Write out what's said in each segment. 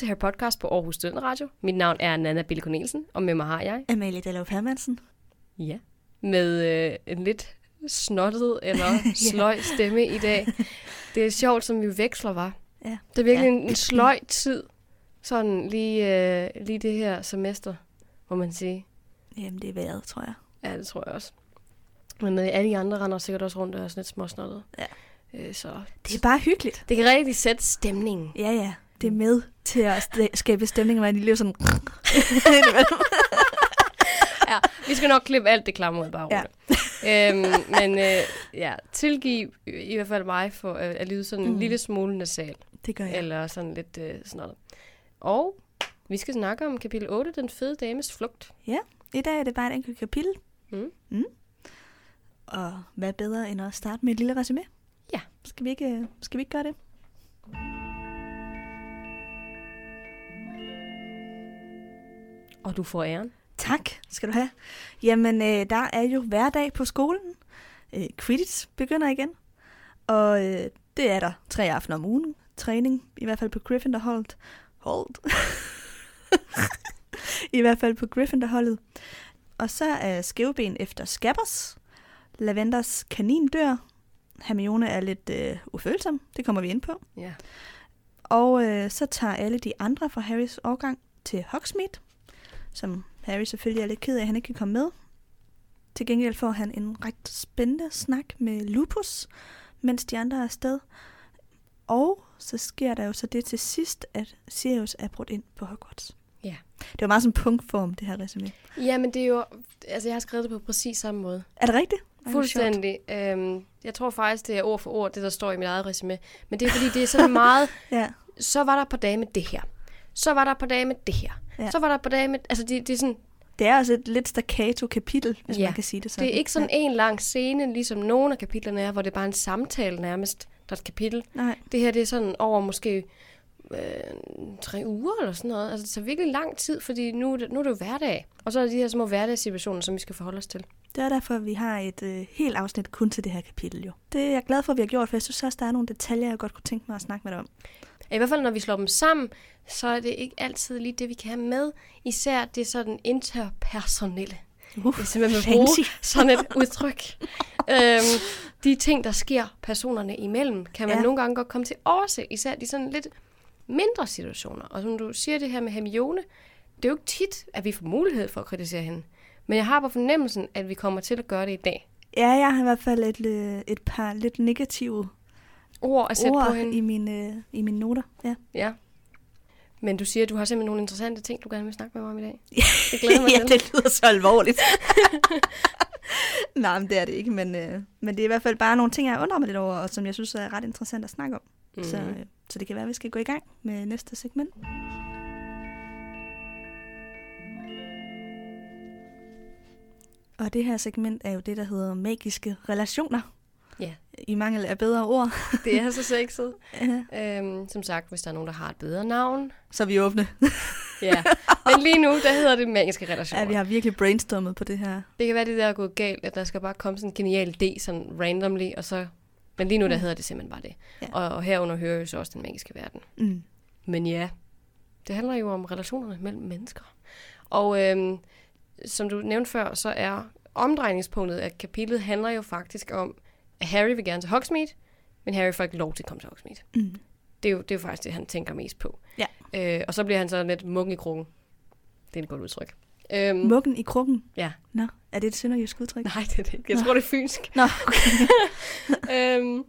Til her podcast på Aarhus Radio. Mit navn er Nana Bille Cornelsen, og med mig har jeg... Amalie Dallov Hermansen. Ja. Med øh, en lidt snottet eller sløj stemme i dag. Det er sjovt, som vi veksler, var. Ja. Det er virkelig Ja. en, en sløj tid, sådan lige, øh, lige det her semester, må man sige. Jamen, det er vejret, tror jeg. Ja, det tror jeg også. Men øh, alle de andre render sikkert også rundt og er sådan lidt småsnottet. Ja. Øh, så Det er bare hyggeligt. det kan rigtig sætte stemningen. Ja, ja. Det er med til at st- skabe stemning, og man lige sådan... ja, vi skal nok klippe alt det klamme ud, bare Ja. ja. øhm, men øh, ja, tilgiv i hvert fald mig for at, at lyde sådan en Mm. lille smule nasal, det gør jeg. eller sådan lidt øh, snottet. Og vi skal snakke om kapitel 8, Den fede dames flugt. I dag er det bare et enkelt kapitel. Mm. Mm. Og hvad bedre end at starte med et lille resume? Ja. Skal vi ikke, øh, skal vi ikke gøre det? Og du får æren. Tak skal du have. Jamen, øh, der er jo hverdag på skolen. Øh, Quidditch begynder igen. Og øh, det er der tre aftener om ugen. Træning, i hvert fald på Gryffindor-holdet. Hold. I hvert fald på Gryffindor-holdet. Og så er skæveben efter Scabbers. Lavenders kanin dør. Hermione er lidt øh, ufølsom. Det kommer vi ind på. Ja. Og øh, så tager alle de andre fra Harrys årgang til Hogsmeade, som Harry selvfølgelig er lidt ked af, at han ikke kan komme med. Til gengæld får han en ret spændende snak med Lupus, mens de andre er afsted. Og så sker der jo så det til sidst, at Sirius er brudt ind på Hogwarts. Ja. Det var meget som punktform, det her resume. Ja, men det er jo... Altså, jeg har skrevet det på præcis samme måde. Er det rigtigt? Fuldstændig. Øhm, jeg tror faktisk, det er ord for ord, det der står i mit eget resume. Men det er fordi, det er sådan meget... Ja, så var der på dage med det her. Så var der på dage med det her. Ja. Ja. Så var der på dage med... Altså, det, det er sådan... det er også et lidt staccato kapitel, hvis Ja. man kan sige det sådan. Det er ikke sådan en lang scene, ligesom nogle af kapitlerne er, hvor det er bare en samtale nærmest, der er et kapitel. Nej, Det her, det er sådan over måske øh, tre uger eller sådan noget. Altså, det tager virkelig lang tid, fordi nu, det- nu er det jo hverdag. Og så er der de her små hverdagssituationer, som vi skal forholde os til. Det er derfor, at vi har et øh, helt afsnit kun til det her kapitel jo. Det er jeg glad for, at vi har gjort, for jeg synes også, der er nogle detaljer, jeg godt kunne tænke mig at snakke med dig om. I hvert fald, når vi slår dem sammen, så er det ikke altid lige det, vi kan have med. Især det sådan interpersonelle. Uh, Det er simpelthen med at bruge sådan et udtryk. øhm, de ting, der sker personerne imellem, kan man Ja. ja. nogle gange godt komme til at overse. Især de sådan lidt mindre situationer. Og som du siger det her med Hermione, det er jo ikke tit, at vi får mulighed for at kritisere hende. Men jeg har på fornemmelsen, at vi kommer til at gøre det i dag. Ja, jeg har i hvert fald et, øh, et par lidt negative Ord at sætte på ord hende. i mine, øh, i mine noter. Ja. Ja. Men du siger, at du har simpelthen nogle interessante ting, du gerne vil snakke med mig om i dag. Det glæder mig ja, til. det lyder så alvorligt. Nej, men det er det ikke, men, øh, men det er i hvert fald bare nogle ting, jeg undrer mig lidt over, og som jeg synes er ret interessant at snakke om. Mm. Så, Mhm. øh, så det kan være, at vi skal gå i gang med næste segment. Og det her segment er jo det, der hedder magiske relationer. Ja. I mangel af bedre ord. Det er så sexet. Ja. Øhm, som sagt, hvis der er nogen, der har et bedre navn. så er vi åbne. Ja. Men lige nu, der hedder det magiske relationer. Ja, vi har virkelig brainstormet på det her. Det kan være, det der er gået galt, at der skal bare komme sådan en genial idé, sådan randomly, og så... Men lige nu, der hedder det simpelthen bare det. Ja. Og, og herunder hører jo så også den magiske verden. Mm. Men ja, det handler jo om relationerne mellem mennesker. Og øhm, som du nævnte før, så er omdrejningspunktet af kapitlet handler jo faktisk om, Harry vil gerne til Hogsmeade, men Harry får ikke lov til at komme til Hogsmeade. Mm. Det er jo, det er jo faktisk det, han tænker mest på. Ja. Øh, og så bliver han så lidt muggen i krukken. Det er et godt udtryk. Øhm, Muggen i krukken. ja. Nå, er det et sønderjysk udtryk? Nej, det er det ikke. Jeg tror, det er fynsk. Nå, okay. øhm,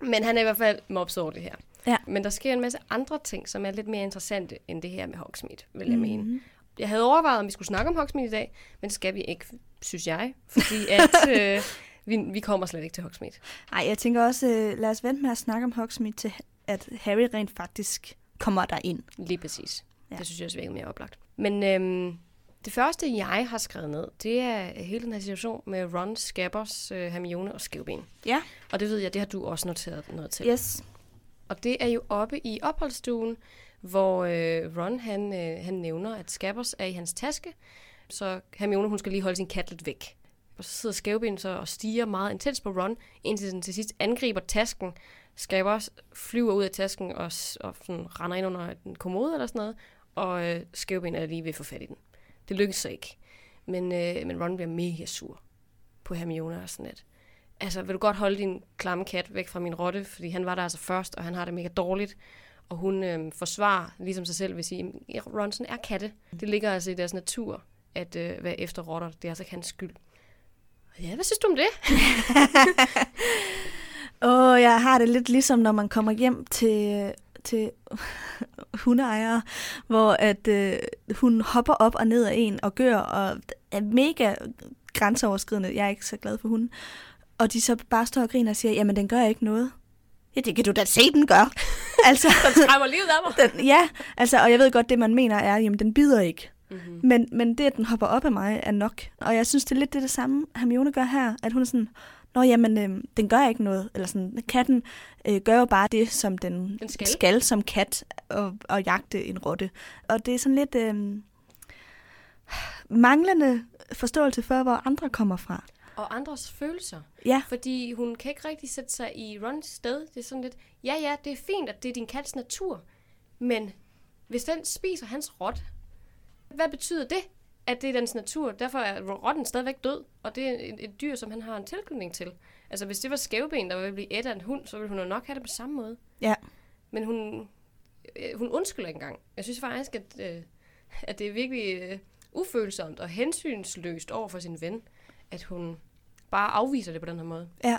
men han er i hvert fald mobset over det her. Ja. Men der sker en masse andre ting, som er lidt mere interessante end det her med Hogsmeade, vil jeg mene. Mhm. Jeg havde overvejet, om vi skulle snakke om Hogsmeade i dag, men det skal vi ikke, synes jeg. Fordi at øh, vi, vi kommer slet ikke til Hogsmeade. Ej, jeg tænker også, øh, lad os vente med at snakke om Hogsmeade til, at Harry rent faktisk kommer der ind. Lige præcis. Ja. Det synes jeg også virker mere oplagt. Men øhm, det første, jeg har skrevet ned, det er hele den her situation med Ron, Scabbers, øh, Hermione og Skævben. Ja. Og det ved jeg, det har du også noteret noget til. Yes. Og det er jo oppe i opholdsstuen, hvor øh, Ron han, øh, han nævner, at Scabbers er i hans taske. Så Hermione hun skal lige holde sin kat lidt væk. Og så sidder Skævben så og stiger meget intens på Ron, indtil den til sidst angriber tasken, Skaber flyver ud af tasken og, og sådan render ind under en kommode eller sådan noget, og øh, skævben er lige ved at få fat i den. Det lykkes så ikke. Men, øh, men Ron bliver mega sur på Hermione og sådan lidt. Altså, vil du godt holde din klamme kat væk fra min rotte, fordi han var der altså først, og han har det mega dårligt. Og hun øh, forsvarer ligesom sig selv ved at sige, at Ronson er katte. Det ligger altså i deres natur, at øh, være efter rotter. Det er altså ikke hans skyld. Ja, hvad synes du om det? Åh, jeg har det lidt ligesom, når man kommer hjem til, til hundeejere, hvor at øh, hun hopper op og ned af en og gør, og er mega grænseoverskridende. Jeg er ikke så glad for hunden. Og de så bare står og griner og siger, jamen den gør ikke noget. Ja, det kan du da se, den gør. altså, Den skræmmer livet af mig. den, ja, altså, og jeg ved godt, det man mener er, jamen den bider ikke. Mm-hmm. Men, men det, at den hopper op af mig, er nok. Og jeg synes, det er lidt det, det samme, Hermione gør her. At hun er sådan, Nå jamen, øh, den gør ikke noget. Eller sådan, katten øh, gør jo bare det, som den, Den skal. skal som kat, og, og jagte en rotte. Og det er sådan lidt øh, manglende forståelse for, hvor andre kommer fra. Og andres følelser. Ja, Fordi hun kan ikke rigtig sætte sig i Rons sted. Det er sådan lidt, ja ja, det er fint, at det er din kats natur. Men hvis den spiser hans rot, hvad betyder det? At det er dens natur. Derfor er rotten stadigvæk død, og det er et, et dyr, som han har en tilknytning til. Altså hvis det var skæveben, der ville blive et af en hund, så ville hun jo nok have det på samme måde. ja. Men hun, øh, hun undskylder ikke engang. Jeg synes faktisk, at, øh, at det er virkelig øh, ufølsomt og hensynsløst over for sin ven, at hun bare afviser det på den her måde. ja.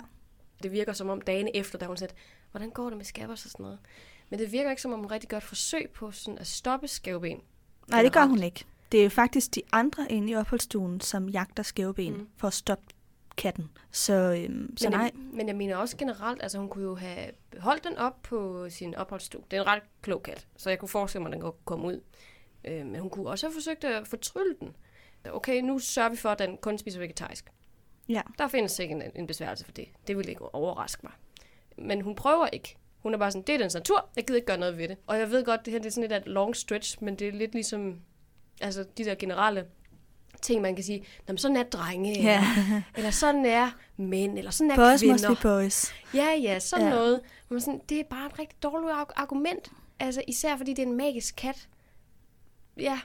Det virker som om dagen efter, da hun sagde, hvordan går det med Scabbers og sådan noget. Men det virker ikke som om hun rigtig et forsøg på sådan at stoppe skæveben. Nej, det gør hun ikke. Det er faktisk de andre inde i opholdsstuen, som jagter skæveben Mm. for at stoppe katten. Så, øhm, så Men, nej. jeg, men jeg mener også generelt, altså hun kunne jo have holdt den op på sin opholdsstue. Det er en ret klog kat, så jeg kunne forestille mig, at den kunne komme ud. Øh, men hun kunne også have forsøgt at fortrylle den. Okay, nu sørger vi for, at den kun spiser vegetarisk. Ja. Der findes ikke en, en besværgelse for det. Det ville ikke overraske mig. Men hun prøver ikke. Hun er bare sådan, det er dens natur, jeg gider ikke gøre noget ved det. Og jeg ved godt, det her det er sådan lidt et long stretch, men det er lidt ligesom altså de der generelle ting, man kan sige, Nå, men sådan er drenge, Ja. eller, eller sådan er mænd, eller sådan er Boys kvinder. must be boys. Ja, ja, sådan. Ja. noget. Man sådan, det er bare et rigtig dårligt arg- argument. Altså, især fordi det er en magisk kat. Ja,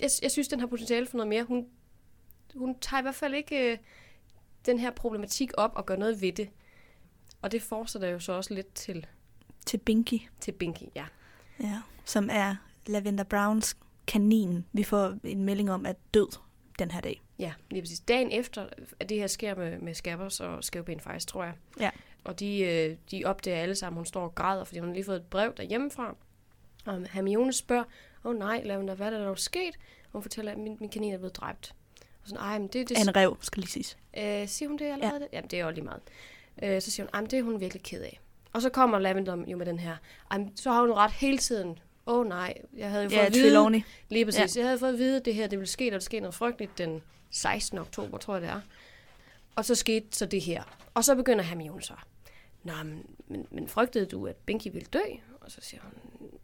jeg, jeg synes, den har potentiale for noget mere. Hun, hun tager i hvert fald ikke øh, den her problematik op og gør noget ved det. Og det fortsætter jo så også lidt til, Til Binky, til Binky, ja. ja. som er Lavender Browns kanin. Vi får en melding om, at død den her dag. Ja, lige præcis. Dagen efter, at det her sker med, med Scabbers og Skævben faktisk, tror jeg. Ja. Og de, øh, de opdager alle sammen, hun står og græder, fordi hun har lige fået et brev derhjemmefra. Og Hermione spørger, åh oh, nej, Lavender, hvad er der dog sket? Og hun fortæller, at min, min kanin er blevet dræbt. Og sådan, ej, men det, det en rev, skal lige siges. Øh, siger hun det allerede? Ja. Jamen, det er jo lige meget. Øh, så siger hun, at det er hun virkelig ked af. Og så kommer Lavender jo med den her, "Ej, så har hun ret hele tiden. Åh oh, nej, jeg havde jo fået Ja, at vide, Trelawney. lige præcis, ja. jeg havde fået at vide, at det her det ville ske, og det skete noget frygteligt den 16. oktober, tror jeg det er. Og så skete så det her. Og så begynder Hermione så. Nå, men, men, men frygtede du, at Binky ville dø? Og så siger hun,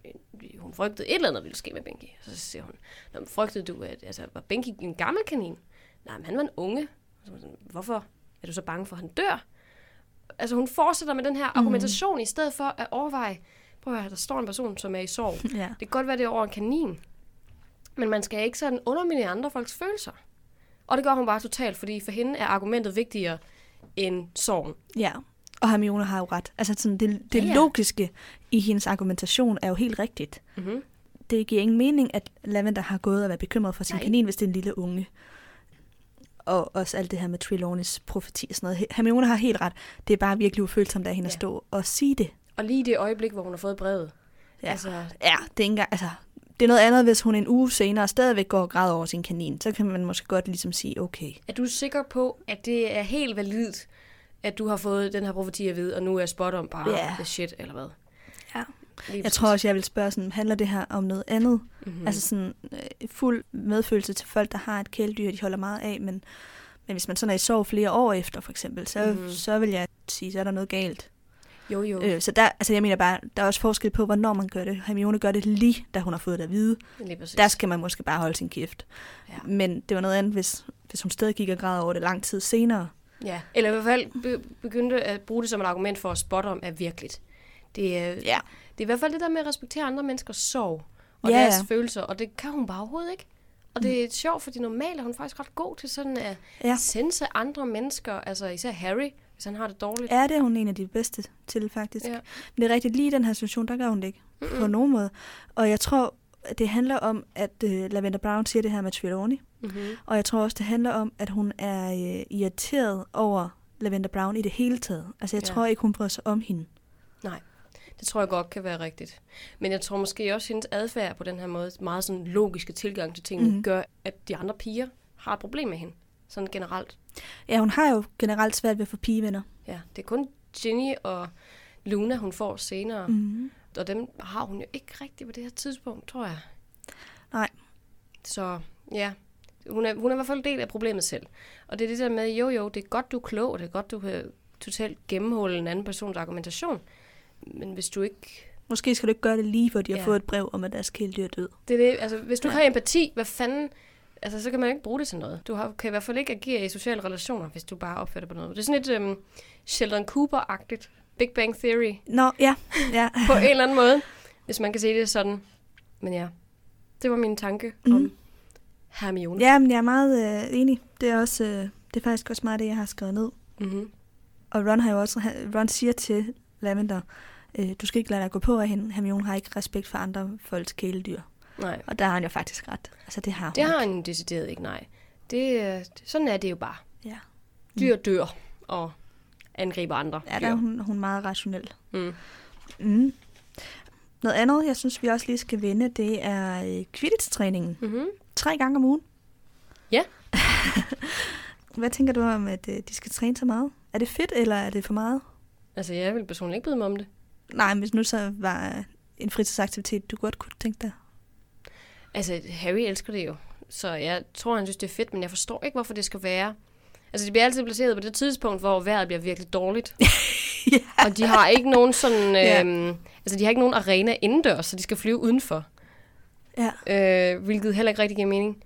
"Øh, hun frygtede et eller andet ville ske med Binky. Og så siger hun, Nå, men frygtede du, at altså, var Binky en gammel kanin? Nej, men han var en unge. Og så var sådan, Hvorfor er du så bange for, at han dør? Altså hun fortsætter med den her argumentation, i stedet for at overveje, prøv at høre, der står en person, som er i sorg. Ja. Det kan godt være, det er over en kanin. Men man skal ikke sådan underminere andre folks følelser. Og det gør hun bare totalt, fordi for hende er argumentet vigtigere end sorgen. ja. Og Hermione har jo ret. Altså sådan, det, det Ja, ja. logiske i hendes argumentation er jo helt rigtigt. Mm-hmm. Det giver ingen mening, at Lavender har gået og været bekymret for sin Nej. kanin, hvis det er en lille unge. Og også alt det her med Trelawneys profeti og sådan noget. Hermione har helt ret. Det er bare virkelig ufølsomt af hende at Ja. stå og sige det. Og lige det øjeblik, hvor hun har fået brevet. Ja. Altså, Ja, det er ikke engang, altså, det er noget andet, hvis hun en uge senere stadigvæk går og græder over sin kanin. Så kan man måske godt ligesom sige, okay. er du sikker på, at det er helt validt, at du har fået den her profeti at vide, og nu er spot om bare yeah. shit, eller hvad? Ja. Jeg tror også, jeg vil spørge sådan, handler det her om noget andet? mm-hmm. Mm. Altså sådan øh, fuld medfølelse til folk, der har et kæledyr, de holder meget af, men, men hvis man sådan er i sorg flere år efter, for eksempel, så, Mhm. mm. så vil jeg sige, så er der noget galt. jo, jo, Øh, så der, altså jeg mener bare, der er også forskel på, hvornår man gør det. Hermione gør det lige, da hun har fået det at vide. Der skal man måske bare holde sin kæft. Ja. Men det var noget andet, hvis, hvis hun stadig gik og græd over det lang tid senere. Ja, eller i hvert fald be- begyndte at bruge det som et argument for, at spot om er virkeligt. Det er, Ja. Er i hvert fald det der med at respektere andre menneskers sorg og Ja, deres ja. følelser, og det kan hun bare overhovedet ikke. Og det er sjovt, fordi normalt er hun faktisk ret god til sådan at Ja. sense andre mennesker, altså især Harry, hvis han har det dårligt. Ja, det er hun en af de bedste til, faktisk. Ja. Men det er rigtigt, lige i den her situation, der gør hun det ikke. Mm-mm. På nogen måde. Og jeg tror, at det handler om, at øh, Lavender Brown siger det her med Trelawney. Mm-hmm. Og jeg tror også, det handler om, at hun er øh, irriteret over Lavender Brown i det hele taget. Altså, jeg ja. tror ikke, hun bryder sig om hende. Nej, det tror jeg godt kan være rigtigt. Men jeg tror måske også, at hendes adfærd på den her måde, meget sådan logiske tilgang til tingene, mm. gør, at de andre piger har et problem med hende. Sådan generelt. Ja, hun har jo generelt svært ved at få pigevenner. Ja, det er kun Ginny og Luna, hun får senere. Mm. Og dem har hun jo ikke rigtigt på det her tidspunkt, tror jeg. Nej. Så ja, hun er, hun er i hvert fald en del af problemet selv. Og det er det der med, jo jo, det er godt, du er klog, og det er godt, du kan totalt gennemholde en anden persons argumentation. Men hvis du ikke Måske skal du ikke gøre det lige, hvor de har Ja. fået et brev om, at deres kæledyr er død. Det er det, altså, hvis du Ja. har empati, hvad fanden... Altså, så kan man ikke bruge det til noget. Du har, kan i hvert fald ikke agere i sociale relationer, hvis du bare opfører dig på noget. Det er sådan lidt um, Sheldon Cooper-agtigt. Big Bang Theory. Nå, ja. ja. På en eller anden måde. Hvis man kan se det sådan. Men ja, det var min tanke mm. om Mhm. Hermione. ja, men jeg er meget øh, enig. Det er, også, øh, det er faktisk også meget det, jeg har skrevet ned. Mm-hmm. Og Ron, har jo også, Ron siger til Lavender, øh, du skal ikke lade dig gå på af hende. Hermione har ikke respekt for andre folks kæledyr. Nej, Og der har han jo faktisk ret. Altså, det har hun det har ikke. han decideret ikke, nej. Det, øh, sådan er det jo bare. Ja, Dyr dør og angriber andre ja dyr. der er hun, hun er meget rationel. Mm. Mm. Noget andet, jeg synes, vi også lige skal vende, det er øh, Quidditch-træningen. Mm-hmm. Tre gange om ugen. Ja. Hvad tænker du om, at øh, de skal træne så meget? Er det fedt, eller er det for meget? Altså, jeg vil personligt ikke bryde mig om det. Nej, hvis nu så var en fritidsaktivitet, du godt kunne tænke dig. Altså, Harry elsker det jo. Så jeg tror, han synes, det er fedt, men jeg forstår ikke, hvorfor det skal være. Altså, det bliver altid placeret på det tidspunkt, hvor vejret bliver virkelig dårligt. ja. Og de har ikke nogen sådan... Ja. Øhm, altså, de har ikke nogen arena indendørs, så de skal flyve udenfor. ja. Øh, hvilket heller ikke rigtig giver mening.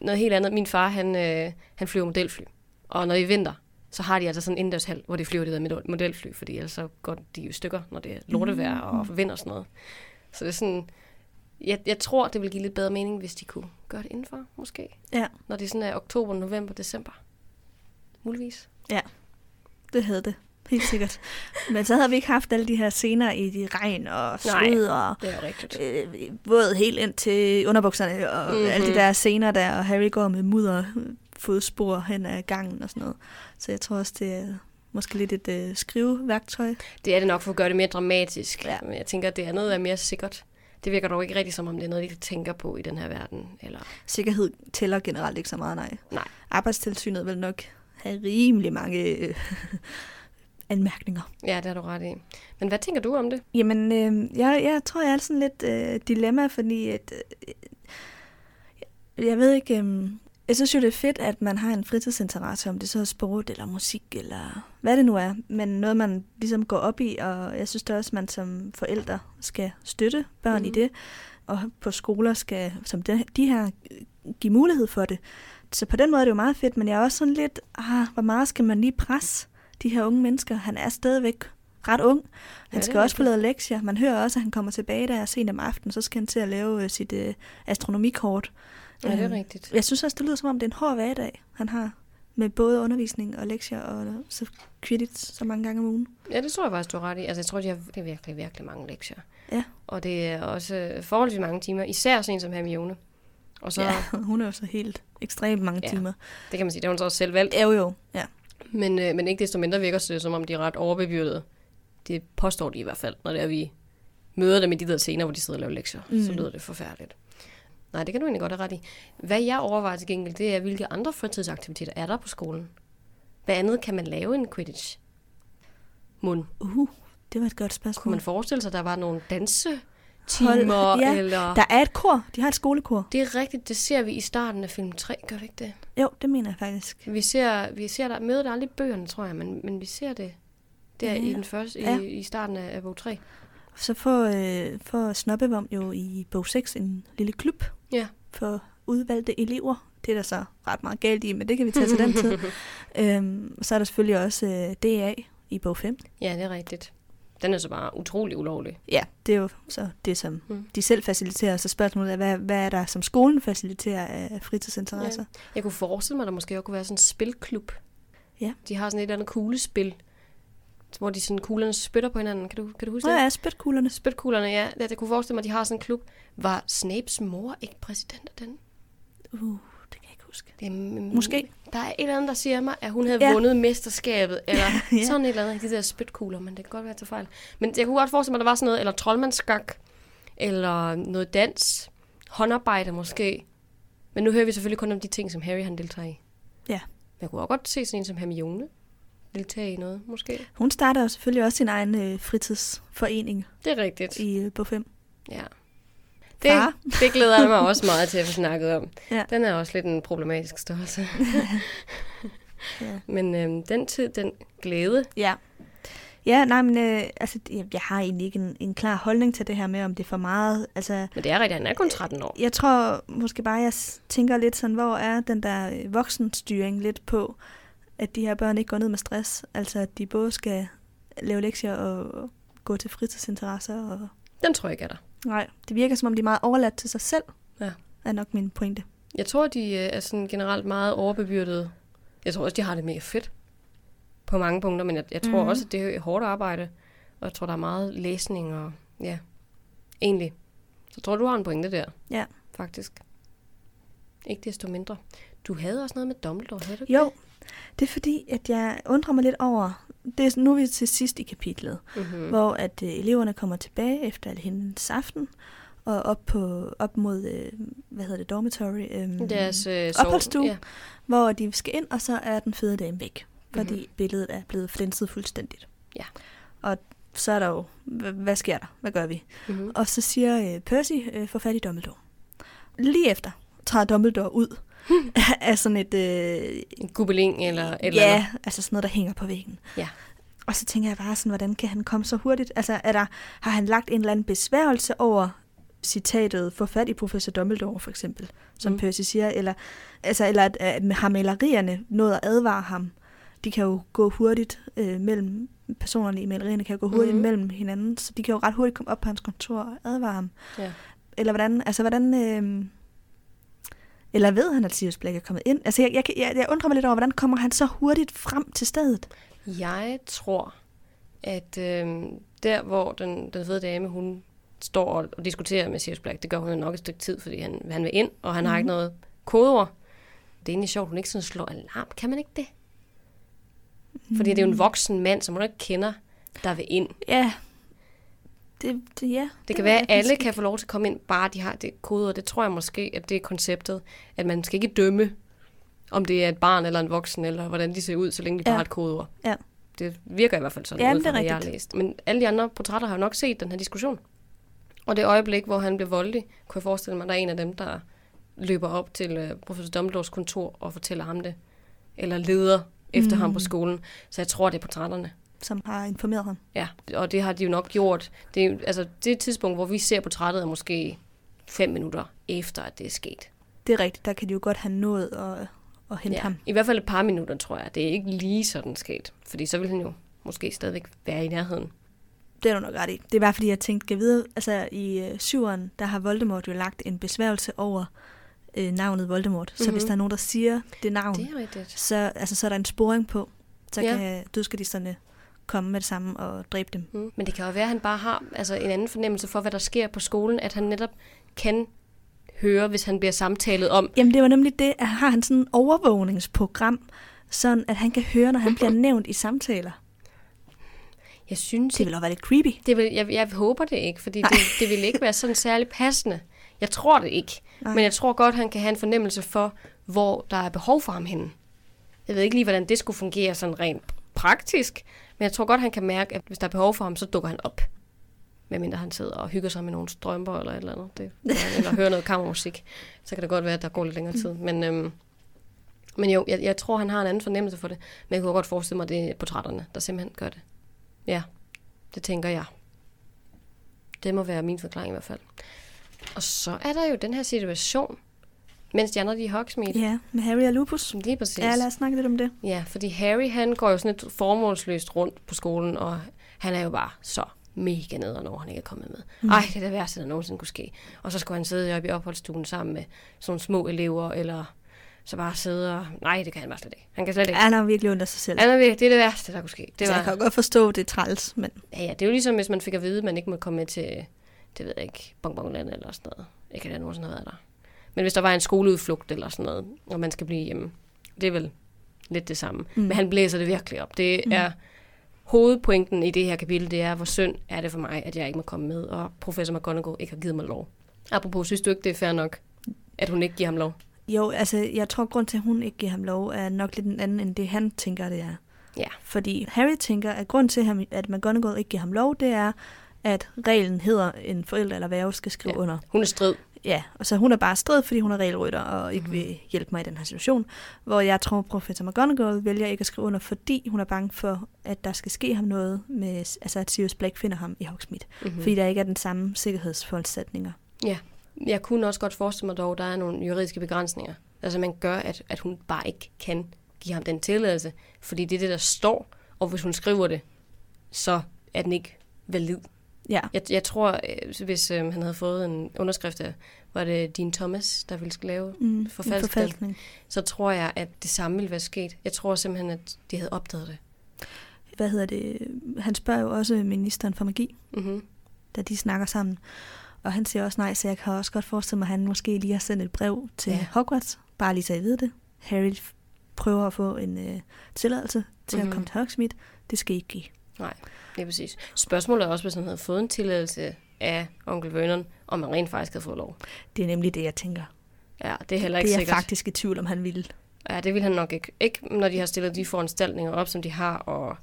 Noget helt andet. Min far, han, øh, han flyver modelfly. Og når det er vinter, så har de altså sådan en indendørshal, hvor de flyver det der med modelfly, fordi ellers så går de jo stykker, når det er lortevejr og vind og sådan noget. Så det er sådan... Jeg, jeg tror, det vil give lidt bedre mening, hvis de kunne gøre det indenfor, måske. Ja. Når det sådan er oktober, november, december. Muligvis. Det havde det. Helt sikkert. Men så havde vi ikke haft alle de her scener i de regn og sved og øh, våd helt ind til underbukserne og mm-hmm. alle de der scener der, og Harry går med mudder fodspor hen ad gangen og sådan noget. Så jeg tror også, det er måske lidt et øh, skriveværktøj. Det er det nok for at gøre det mere dramatisk. Ja. Men jeg tænker, at det andet er mere sikkert. Det virker dog ikke rigtig som om, det er noget, de tænker på i den her verden. Eller... Sikkerhed tæller generelt ikke så meget, nej. Nej. Arbejdstilsynet vil nok have rimelig mange øh, anmærkninger. Ja, det har du ret i. Men hvad tænker du om det? Jamen, øh, jeg, jeg tror, jeg er sådan lidt øh, dilemma, fordi at, øh, jeg ved ikke, øh, jeg synes jo, det er fedt, at man har en fritidsinteresse, om det så er sport eller musik eller hvad det nu er, men noget, man ligesom går op i, og jeg synes da også, man som forældre skal støtte børn mm. i Mhm. det, og på skoler skal, som de, her, give mulighed for det. Så på den måde er det jo meget fedt, men jeg er også sådan lidt, ah, hvor meget skal man lige presse de her unge mennesker? Han er stadigvæk ret ung. Han Ja, skal også få lavet lektier. Man hører også, at han kommer tilbage der sent om aftenen, så skal han til at lave øh, sit øh, astronomikort. Ja, det er Øhm, rigtigt. Jeg synes også, det lyder som om, det er en hård hverdag, han har med både undervisning og lektier og så Quidditch så mange gange om ugen. Ja, det tror jeg faktisk, du har ret i. Altså, jeg tror, de har det er virkelig, virkelig mange lektier. Ja. Og det er også forholdsvis mange timer. Især sådan en som Hermione. Og så, Ja, hun er jo så helt ekstremt mange Ja. timer. det kan man sige, det har hun så også selv valgt. Jo jo, ja. Men, øh, men ikke desto mindre virker det, som om de er ret overbebyrdede. Det påstår de i hvert fald, når det er, vi møder dem i de der scener, hvor de sidder og laver lektier. Mm. Så lyder det forfærdeligt. Nej, det kan du egentlig godt have ret i. Hvad jeg overvejer til gengæld, det er, hvilke andre fritidsaktiviteter er der på skolen? Hvad andet kan man lave end Quidditch? Mund. Uh, det var et godt Kunne spørgsmål. man forestille sig, at der var nogle dansetimer? Hold- ja, eller... Der er et kor. De har et skolekor. Det er rigtigt, det ser vi i starten af film 3, gør vi ikke det? Jo, det mener jeg faktisk. Vi ser, vi ser der, møder der aldrig bøgerne, tror jeg, men, men vi ser det der Ja. i den første, Ja. i, i starten af, af bog 3. Så får, øh, får Snobbevom jo i bog 6 en lille klub Ja. for udvalgte elever. Det er der så ret meget galt i, men det kan vi tage til den tid. Øhm, så er der selvfølgelig også øh, DA i bog 5. Ja, det er rigtigt. Den er så bare utrolig ulovlig. Ja, det er jo så det, som Mm. de selv faciliterer. Så spørgsmålet er, hvad, hvad er der, som skolen faciliterer af fritidsinteresser? Jeg kunne forestille mig, at der måske også kunne være sådan en spilklub. Ja. De har sådan et eller andet kuglespil, hvor de sådan kuglerne spytter på hinanden. Kan du, kan du huske Nå det? ja, spytkuglerne. Spytkuglerne, ja. Jeg kunne forestille mig, at de har sådan en klub. Var Snapes mor ikke præsident af den? Uh, det kan jeg ikke huske. Det er, Måske. Der er et eller andet, der siger mig, at hun havde Ja. ja. vundet mesterskabet, eller Ja. ja. sådan et eller andet, de der spytkugler, men det kan godt være til fejl. Men jeg kunne godt forestille mig, at der var sådan noget, eller troldmandsskak, eller noget dans, håndarbejde måske. Men nu hører vi selvfølgelig kun om de ting, som Harry han deltager i. Ja. Men jeg kunne også godt se sådan en som Hermione deltage i noget, måske. Hun starter jo selvfølgelig også sin egen øh, fritidsforening Det er rigtigt. i øh, på 5. Ja. Far. Det, det glæder jeg mig også meget til at få snakket om. Ja. Den er også lidt en problematisk størrelse. Ja. Men øhm, den tid, den glæde, Ja. Ja, nej, men øh, altså, jeg, jeg har egentlig ikke en, en klar holdning til det her med, om det er for meget. Altså, men det er rigtigt, han er kun 13 år. jeg tror måske bare, jeg tænker lidt sådan, hvor er den der øh, voksenstyring lidt på, at de her børn ikke går ned med stress. Altså, at de både skal lave lektier og gå til fritidsinteresser. Og... Den tror jeg ikke er der. Nej, det virker som om, de er meget overladt til sig selv, Ja. er nok min pointe. Jeg tror, de øh, er sådan generelt meget overbebyrdede. Jeg tror også, de har det mega fedt på mange punkter, men jeg, jeg tror mm. også, at det er hårdt arbejde. Og jeg tror, der er meget læsning og ja, egentlig. Så jeg tror, du har en pointe der. Ja. Faktisk. Ikke desto mindre. Du havde også noget med Dumbledore, havde du ikke Jo, det er fordi, at jeg undrer mig lidt over, det er, nu er vi til sidst i kapitlet? Mm-hmm. hvor at øh, eleverne kommer tilbage efter hendes aften, og op, på, op mod, øh, hvad hedder det, dormitory, øh, Deres øh, opholdsstue. Ja. hvor de skal ind, og så er den fede dame væk, fordi Mhm. mm-hmm. billedet er blevet flænset fuldstændigt. Ja. Og så er der jo, hvad, hvad sker der? Hvad gør vi? Mm-hmm. Og så siger øh, Percy, øh, få fat i Dumbledore. Lige efter træder Dumbledore ud af sådan et... Øh, En gubeling eller et eller ja, andet. altså sådan noget, der hænger på væggen. Ja. Og så tænker jeg bare sådan, hvordan kan han komme så hurtigt? Altså, er der, har han lagt en eller anden besværgelse over citatet, få fat i professor Dumbledore, for eksempel, som Mm. Percy siger, eller, altså, eller at, at har malerierne nået at advare ham? De kan jo gå hurtigt øh, mellem, personerne i malerierne kan jo gå hurtigt mm. mellem hinanden, så de kan jo ret hurtigt komme op på hans kontor og advare ham. Ja. Eller hvordan, altså hvordan, øh, eller ved han, at Sirius Black er kommet ind? Altså jeg, jeg, jeg, jeg undrer mig lidt over, hvordan kommer han så hurtigt frem til stedet? Jeg tror, at øh, der, hvor den, den fede dame, hun står og, og diskuterer med Sirius Black, det gør hun nok et stykke tid, fordi han, han vil ind, og han mm. har Mhm. ikke noget kodeord. Det er egentlig sjovt, hun ikke sådan slår alarm. Kan man ikke det? Fordi det er jo en voksen mand, som hun ikke kender, der vil ind. Ja. Det, det, ja. Det kan ved være, at alle kan få lov til at komme ind, bare de har det kodeord. Det tror jeg måske, at det er konceptet, at man skal ikke dømme, om det er et barn eller en voksen, eller hvordan de ser ud, så længe de bare Ja. har et kodeord. Ja. Det virker i hvert fald sådan, Ja, ud fra, det hvad jeg har læst. Men alle de andre portrætter har jo nok set den her diskussion. Og det øjeblik, hvor han bliver voldelig, kunne jeg forestille mig, at der er en af dem, der løber op til uh, professor Dumbledores kontor og fortæller ham det. Eller leder efter Mm. ham på skolen. Så jeg tror, det er portrætterne. Som har informeret ham. Ja, og det har de jo nok gjort. Det altså, det et tidspunkt, hvor vi ser portrættet er måske fem minutter efter, at det er sket. Det er rigtigt, der kan de jo godt have nået at, at hente Ja, ham. I hvert fald et par minutter, tror jeg. Det er ikke lige sådan sket. Fordi så vil han jo måske stadigvæk være i nærheden. Det er du nok ret i. Det er bare fordi, jeg tænkte, kan vide, altså i øh, syveren, der har Voldemort jo lagt en besværgelse over øh, navnet Voldemort. Så Mhm. hvis der er nogen, der siger det navn, Det er rigtigt. så, altså, så er der en sporing på. Så Ja. kan dødskadisterne komme med det samme og dræbe dem. Mm. Men det kan jo være, at han bare har altså, en anden fornemmelse for, hvad der sker på skolen. At han netop kan høre, hvis han bliver samtalet om. Jamen det var nemlig det, at har han sådan et overvågningsprogram, sådan at han kan høre, når han bliver nævnt i samtaler. Jeg synes Det vil også være lidt creepy. Det vil, jeg, jeg håber det ikke, fordi det, det vil ikke være sådan særlig passende. Jeg tror det ikke. Nej. Men jeg tror godt, han kan have en fornemmelse for, hvor der er behov for ham henne. Jeg ved ikke lige, hvordan det skulle fungere sådan rent praktisk, men jeg tror godt, han kan mærke, at hvis der er behov for ham, så dukker han op. Medmindre han sidder og hygger sig med nogle strømper eller et eller andet. Det, eller hører noget kammermusik. Så kan det godt være, at der går lidt længere tid. Men, øhm, men jo, jeg, jeg tror, han har en anden fornemmelse for det. Men jeg kunne godt forestille mig, at det er portrætterne, der simpelthen gør det. Ja, det tænker jeg. Det må være min forklaring i hvert fald. Og så er der jo den her situation, mens de andre de er i Hogsmeade. Ja, med Harry og Lupus. Lige præcis. Ja, lad os snakke lidt om det. Ja, fordi Harry han går jo sådan lidt formålsløst rundt på skolen, og han er jo bare så mega nederen over, at han ikke er kommet med. Mm. Ej, det er det værste, der nogensinde kunne ske. Og så skulle han sidde oppe i opholdsstuen sammen med sådan små elever, eller så bare sidde og... Nej, det kan han bare slet ikke. Han kan slet ikke. Han har virkelig af sig selv. Han er virkelig, det er det værste, der kunne ske. Det Det var... Jeg kan godt forstå, det er træls, men Ja, ja, det er jo ligesom, hvis man fik at vide, at man ikke må komme med til, det ved jeg ikke, bonbonland eller sådan noget. Ikke at jeg nogensinde har været der. Men hvis der var en skoleudflugt eller sådan noget, og man skal blive hjemme, det er vel lidt det samme. Mm. Men han blæser det virkelig op. Det Mm. er hovedpointen i det her kapitel, det er, hvor synd er det for mig, at jeg ikke må komme med, og professor McGonagall ikke har givet mig lov. Apropos, synes du ikke, det er fair nok, at hun ikke giver ham lov? jo, altså, jeg tror, grund til, at hun ikke giver ham lov, er nok lidt en anden, end det han tænker, det er. Ja. Fordi Harry tænker, at grund til, at McGonagall ikke giver ham lov, det er, at reglen hedder, en forælder eller værge skal skrive Ja. under. Hun er strid. Ja, og så hun er bare strid, fordi hun er regelrytter og ikke Mhm. vil hjælpe mig i den her situation. Hvor jeg tror, professor McGonagall vælger ikke at skrive under, fordi hun er bange for, at der skal ske ham noget, med, altså at Sirius Black finder ham i Hogsmeade. Mm-hmm. Mm. Fordi der ikke er den samme sikkerhedsforanstaltninger. Jeg kunne også godt forestille mig dog, at der er nogle juridiske begrænsninger. Altså man gør, at, at hun bare ikke kan give ham den tilladelse, fordi det er det, der står, og hvis hun skriver det, så er den ikke valid. Ja, Jeg, jeg tror, øh, hvis øh, han havde fået en underskrift af, var det Dean Thomas, der ville lave, mm, Forfalskning. så tror jeg, at det samme ville være sket. Jeg tror simpelthen, at de havde opdaget det. Hvad hedder det? Han spørger jo også ministeren for magi, Mm-hmm. da de snakker sammen. Og han siger også nej, så jeg kan også godt forestille mig, at han måske lige har sendt et brev til Ja. Hogwarts, bare lige så jeg ved det. Harry prøver at få en øh, tilladelse til mm-hmm. Mhm. at komme til Hogsmeade. Det skal ikke give. Nej, det er præcis. Spørgsmålet er også, hvis han havde fået en tilladelse af onkel Vernon, om han rent faktisk havde fået lov. Det er nemlig det, jeg tænker. Ja, det er heller ikke Det er sikkert. faktisk i tvivl om, han ville. Ja, det vil han nok ikke. Ikke når de har stillet de foranstaltninger op, som de har, og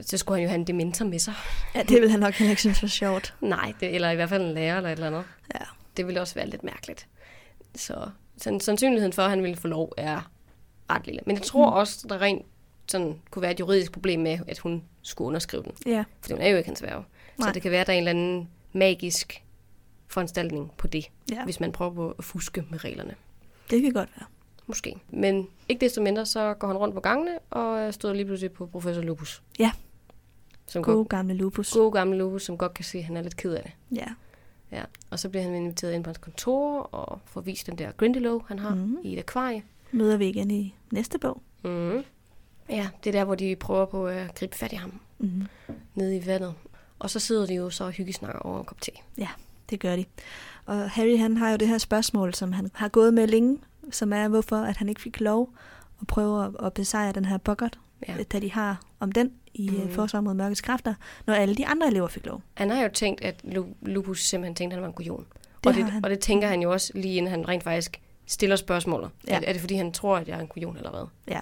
så skulle han jo have en dementor med sig. Ja, det vil han nok heller ikke synes var sjovt. Nej, det, eller i hvert fald en lærer eller et eller andet. Ja. Det ville også være lidt mærkeligt. Så sandsynligheden for, at han ville få lov, er ret lille. Men jeg tror Mm. også, der rent sådan, kunne være et juridisk problem med, at hun skulle underskrive den. Ja, For hun er jo ikke hans værve. Så det kan være, at der er en eller anden magisk foranstaltning på det, ja. hvis man prøver på at fuske med reglerne. det kan godt være. Måske. Men ikke desto mindre, så går han rundt på gangene og støder lige pludselig på professor Lupus. Ja. Som går God gamle lupus. gode gamle Lupus, som godt kan se, at han er lidt ked af det. Ja. Ja. Og så bliver han inviteret ind på hans kontor og får vist den der Grindelow, han har mm. i et akvarie. Møder vi igen i næste bog. Mm. Ja, det er der, hvor de prøver på at gribe fat i ham Mm. nede i vandet. Og så sidder de jo så og hyggesnakker over en kop te. Det gør de. Og Harry han har jo det her spørgsmål, som han har gået med længe, som er, hvorfor at han ikke fik lov at prøve at- at besejre den her Boggart, Ja. ja. da de har om den i Mhm. mm. forsvar mod mørkets kræfter, når alle de andre elever fik lov. Han har jo tænkt, at Lu- Lupus simpelthen tænkte, at han var en kujon. Det og, det, han. og det tænker han jo også lige inden han rent faktisk stiller spørgsmålet. Ja. Ja. Er, er det fordi, han tror, at jeg er en kujon eller hvad? Ja.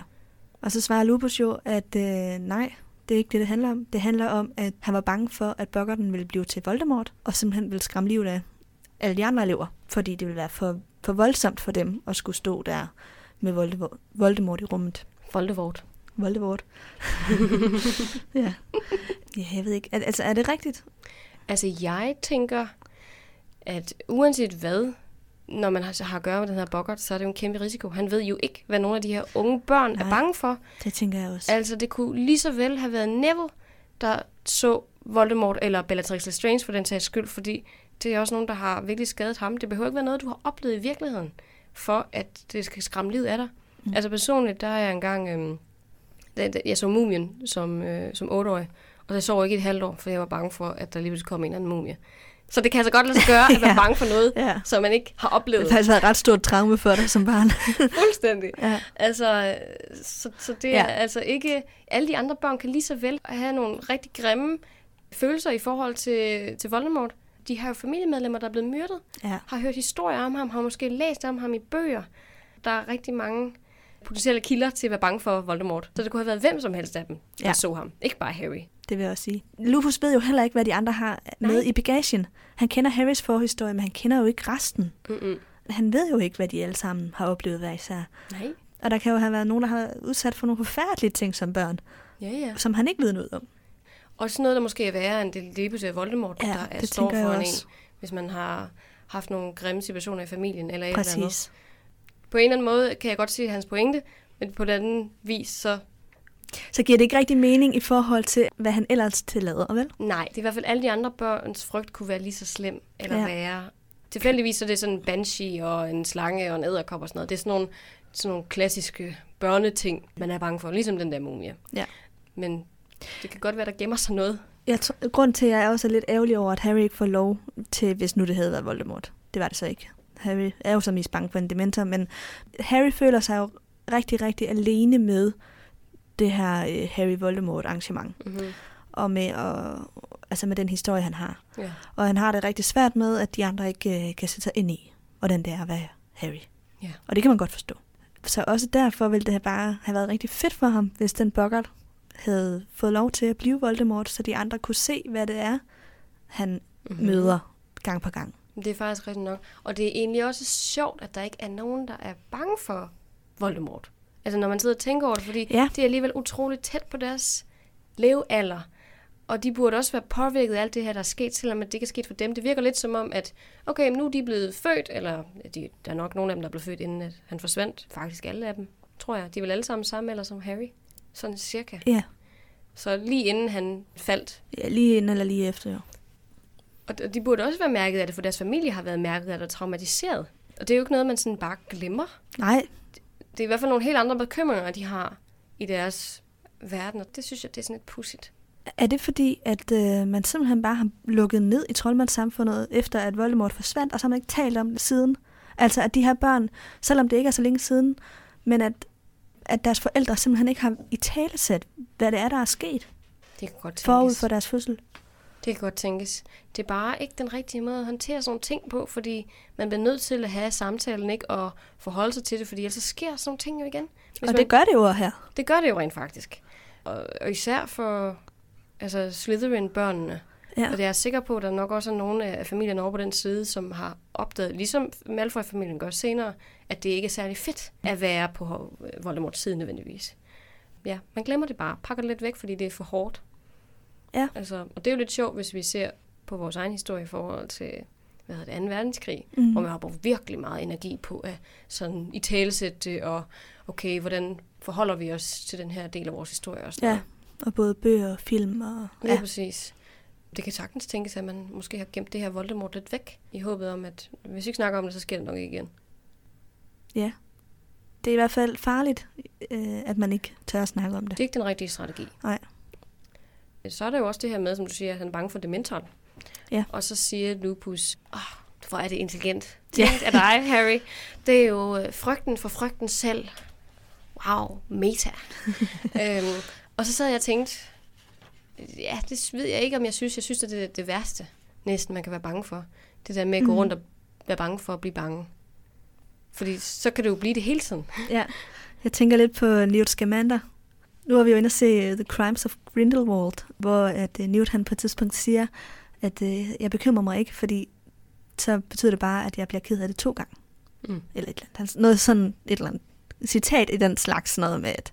Og så svarer Lupus jo, at øh, nej, det er ikke det, det handler om. Det handler om, at han var bange for, at Boggarten ville blive til Voldemort, og simpelthen ville skræmme livet af alle de andre elever, fordi det ville være for, for voldsomt for dem at skulle stå der med Voldemort, Voldemort i rummet. Voldemort. Voldemort. ja. ja, jeg ved ikke. Al- Altså, er det rigtigt? Altså, jeg tænker, at uanset hvad, når man har, har at gøre med den her bokkert, så er det jo en kæmpe risiko. Han ved jo ikke, hvad nogle af de her unge børn Nej. er bange for. Det tænker jeg også. Altså, det kunne lige så vel have været Neville, der så Voldemort, eller Bellatrix Lestrange for den sags skyld, fordi det er også nogen, der har virkelig skadet ham. Det behøver ikke være noget, du har oplevet i virkeligheden, for at det skal skræmme livet af dig. Mm. Altså personligt, der er jeg engang, øhm, jeg så Mumien som, øh, som 8-årig, og jeg sov ikke i et halvt år, for jeg var bange for, at der lige pludselig kom en eller anden mumie. Så det kan altså godt lade sig gøre, at være Ja. bange for noget, Ja. som man ikke har Det oplevet. har faktisk været et ret stort traume for dig som barn. Fuldstændig. ja. Altså, så, så det er Ja. altså ikke... Alle de andre børn kan lige så vel have nogle rigtig grimme følelser i forhold til, til Voldemort. De har jo familiemedlemmer, der er blevet myrdet, ja. har hørt historier om ham, har måske læst om ham i bøger. Der er rigtig mange potentielle kilder til at være bange for Voldemort. Så det kunne have været hvem som helst af dem, der. Ja. så ham. Ikke bare Harry. Det vil jeg også sige. Lupus ved jo heller ikke, hvad de andre har med Nej. i bagagen. Han kender Harrys forhistorie, men han kender jo ikke resten. Mm-mm. Han ved jo ikke, hvad de alle sammen har oplevet hver især. Nej. Og der kan jo have været nogen, der har været udsat for nogle forfærdelige ting som børn, Ja, ja. som han ikke ved noget om. Også noget, der måske er værre end det lige pludselig Voldemort, Ja, der er, står foran en, hvis man har haft nogle grimme situationer i familien eller et eller andet. Præcis. På en eller anden måde kan jeg godt se hans pointe, men på den anden vis, så Så giver det ikke rigtig mening i forhold til, hvad han ellers tillader, vel? Nej, det er i hvert fald alle de andre børns frygt kunne være lige så slem eller Ja. værre. Tilfældigvis så er det sådan en banshee og en slange og en æderkop og sådan noget. Det er sådan nogle, sådan nogle klassiske børneting, man er bange for, ligesom den der mumie. Ja. Men det kan godt være, der gemmer sig noget. Jeg tror, grund til, at jeg også er lidt ærgerlig over, at Harry ikke får lov til, hvis nu det havde været Voldemort. Det var det så ikke. Harry er jo så mest bange for en dementor, men Harry føler sig jo rigtig, rigtig alene med det her øh, Harry Voldemort arrangement. Mm-hmm. Og med, og, altså med den historie, han har. Ja. Og han har det rigtig svært med, at de andre ikke øh, kan sætte sig ind i, hvordan det er at være Harry. Ja. Og det kan man godt forstå. Så også derfor ville det have bare have været rigtig fedt for ham, hvis den bokkert havde fået lov til at blive Voldemort, så de andre kunne se, hvad det er, han mm-hmm. møder gang på gang. Det er faktisk rigtigt nok. Og det er egentlig også sjovt, at der ikke er nogen, der er bange for Voldemort. Altså når man sidder og tænker over det, fordi Ja. det er alligevel utroligt tæt på deres levealder. Og de burde også være påvirket af alt det her, der er sket, selvom det ikke er sket for dem. Det virker lidt som om, at okay, nu er de blevet født, eller de, der er nok nogle af dem, der er blevet født, inden at han forsvandt. Faktisk alle af dem, tror jeg. De er vel alle sammen samme alder som Harry. Sådan cirka. Ja, Så lige inden han faldt. ja lige inden eller lige efter, jo. Og de burde også være mærket af det, for deres familie har været mærket af det og traumatiseret. Og det er jo ikke noget, man sådan bare glemmer. Nej, Det er i hvert fald nogle helt andre bekymringer, de har i deres verden, og det synes jeg, det er sådan lidt pudsigt. er det fordi, at øh, man simpelthen bare har lukket ned i troldmandssamfundet, efter at Voldemort forsvandt, og så har man ikke talt om det siden? Altså, at de her børn, selvom det ikke er så længe siden, men at, at deres forældre simpelthen ikke har i talesæt, hvad det er, der er sket Det kan godt tænkes. forud for deres fødsel. Det kan godt tænkes. Det er bare ikke den rigtige måde at håndtere sådan nogle ting på, fordi man bliver nødt til at have samtalen, ikke? Og forholde sig til det, fordi ellers så sker sådan nogle ting jo igen. Hvis og man, det gør det jo her. det gør det jo rent faktisk. Og, og især for altså Slytherin-børnene. Ja. Og det er jeg sikker på, at der nok også er nogle af familierne over på den side, som har opdaget, ligesom Malfoy-familien gør senere, at det ikke er særlig fedt at være på Voldemorts side nødvendigvis. Ja, man glemmer det bare. Pakker det lidt væk, fordi det er for hårdt. Ja. Altså, og det er jo lidt sjovt, hvis vi ser på vores egen historie i forhold til hvad hedder det, 2. verdenskrig, Mm. hvor man har brugt virkelig meget energi på at sådan i talesætte og okay, hvordan forholder vi os til den her del af vores historie og sådan Ja, noget. og både bøger og film og... Ja, Ja, præcis. Det kan sagtens tænkes, at man måske har gemt det her Voldemort lidt væk, i håbet om, at hvis vi ikke snakker om det, så sker det nok ikke igen. ja. Det er i hvert fald farligt, øh, at man ikke tør at snakke om det. Det er ikke den rigtige strategi. Nej. Så er der jo også det her med, som du siger, at han er bange for dementoren. Ja. Og så siger Lupus, oh, hvor er det intelligent. Ja. Tænkt af dig, Harry. Det er jo øh, frygten for frygten selv. Wow, meta. øhm, og så sad jeg og tænkte, ja, det ved jeg ikke, om jeg synes. Jeg synes, at det er det værste, næsten, man kan være bange for. Det der med at gå Mhm. rundt og være bange for at blive bange. Fordi så kan det jo blive det hele tiden. Ja. Jeg tænker lidt på Newt Scamander. Nu har vi jo inde at se uh, The Crimes of Grindelwald, hvor at uh, Newt han på et tidspunkt siger, at uh, jeg bekymrer mig ikke, fordi så betyder det bare, at jeg bliver ked af det to gange. Mm. Eller et eller andet. Noget sådan et eller andet citat i den slags noget med, at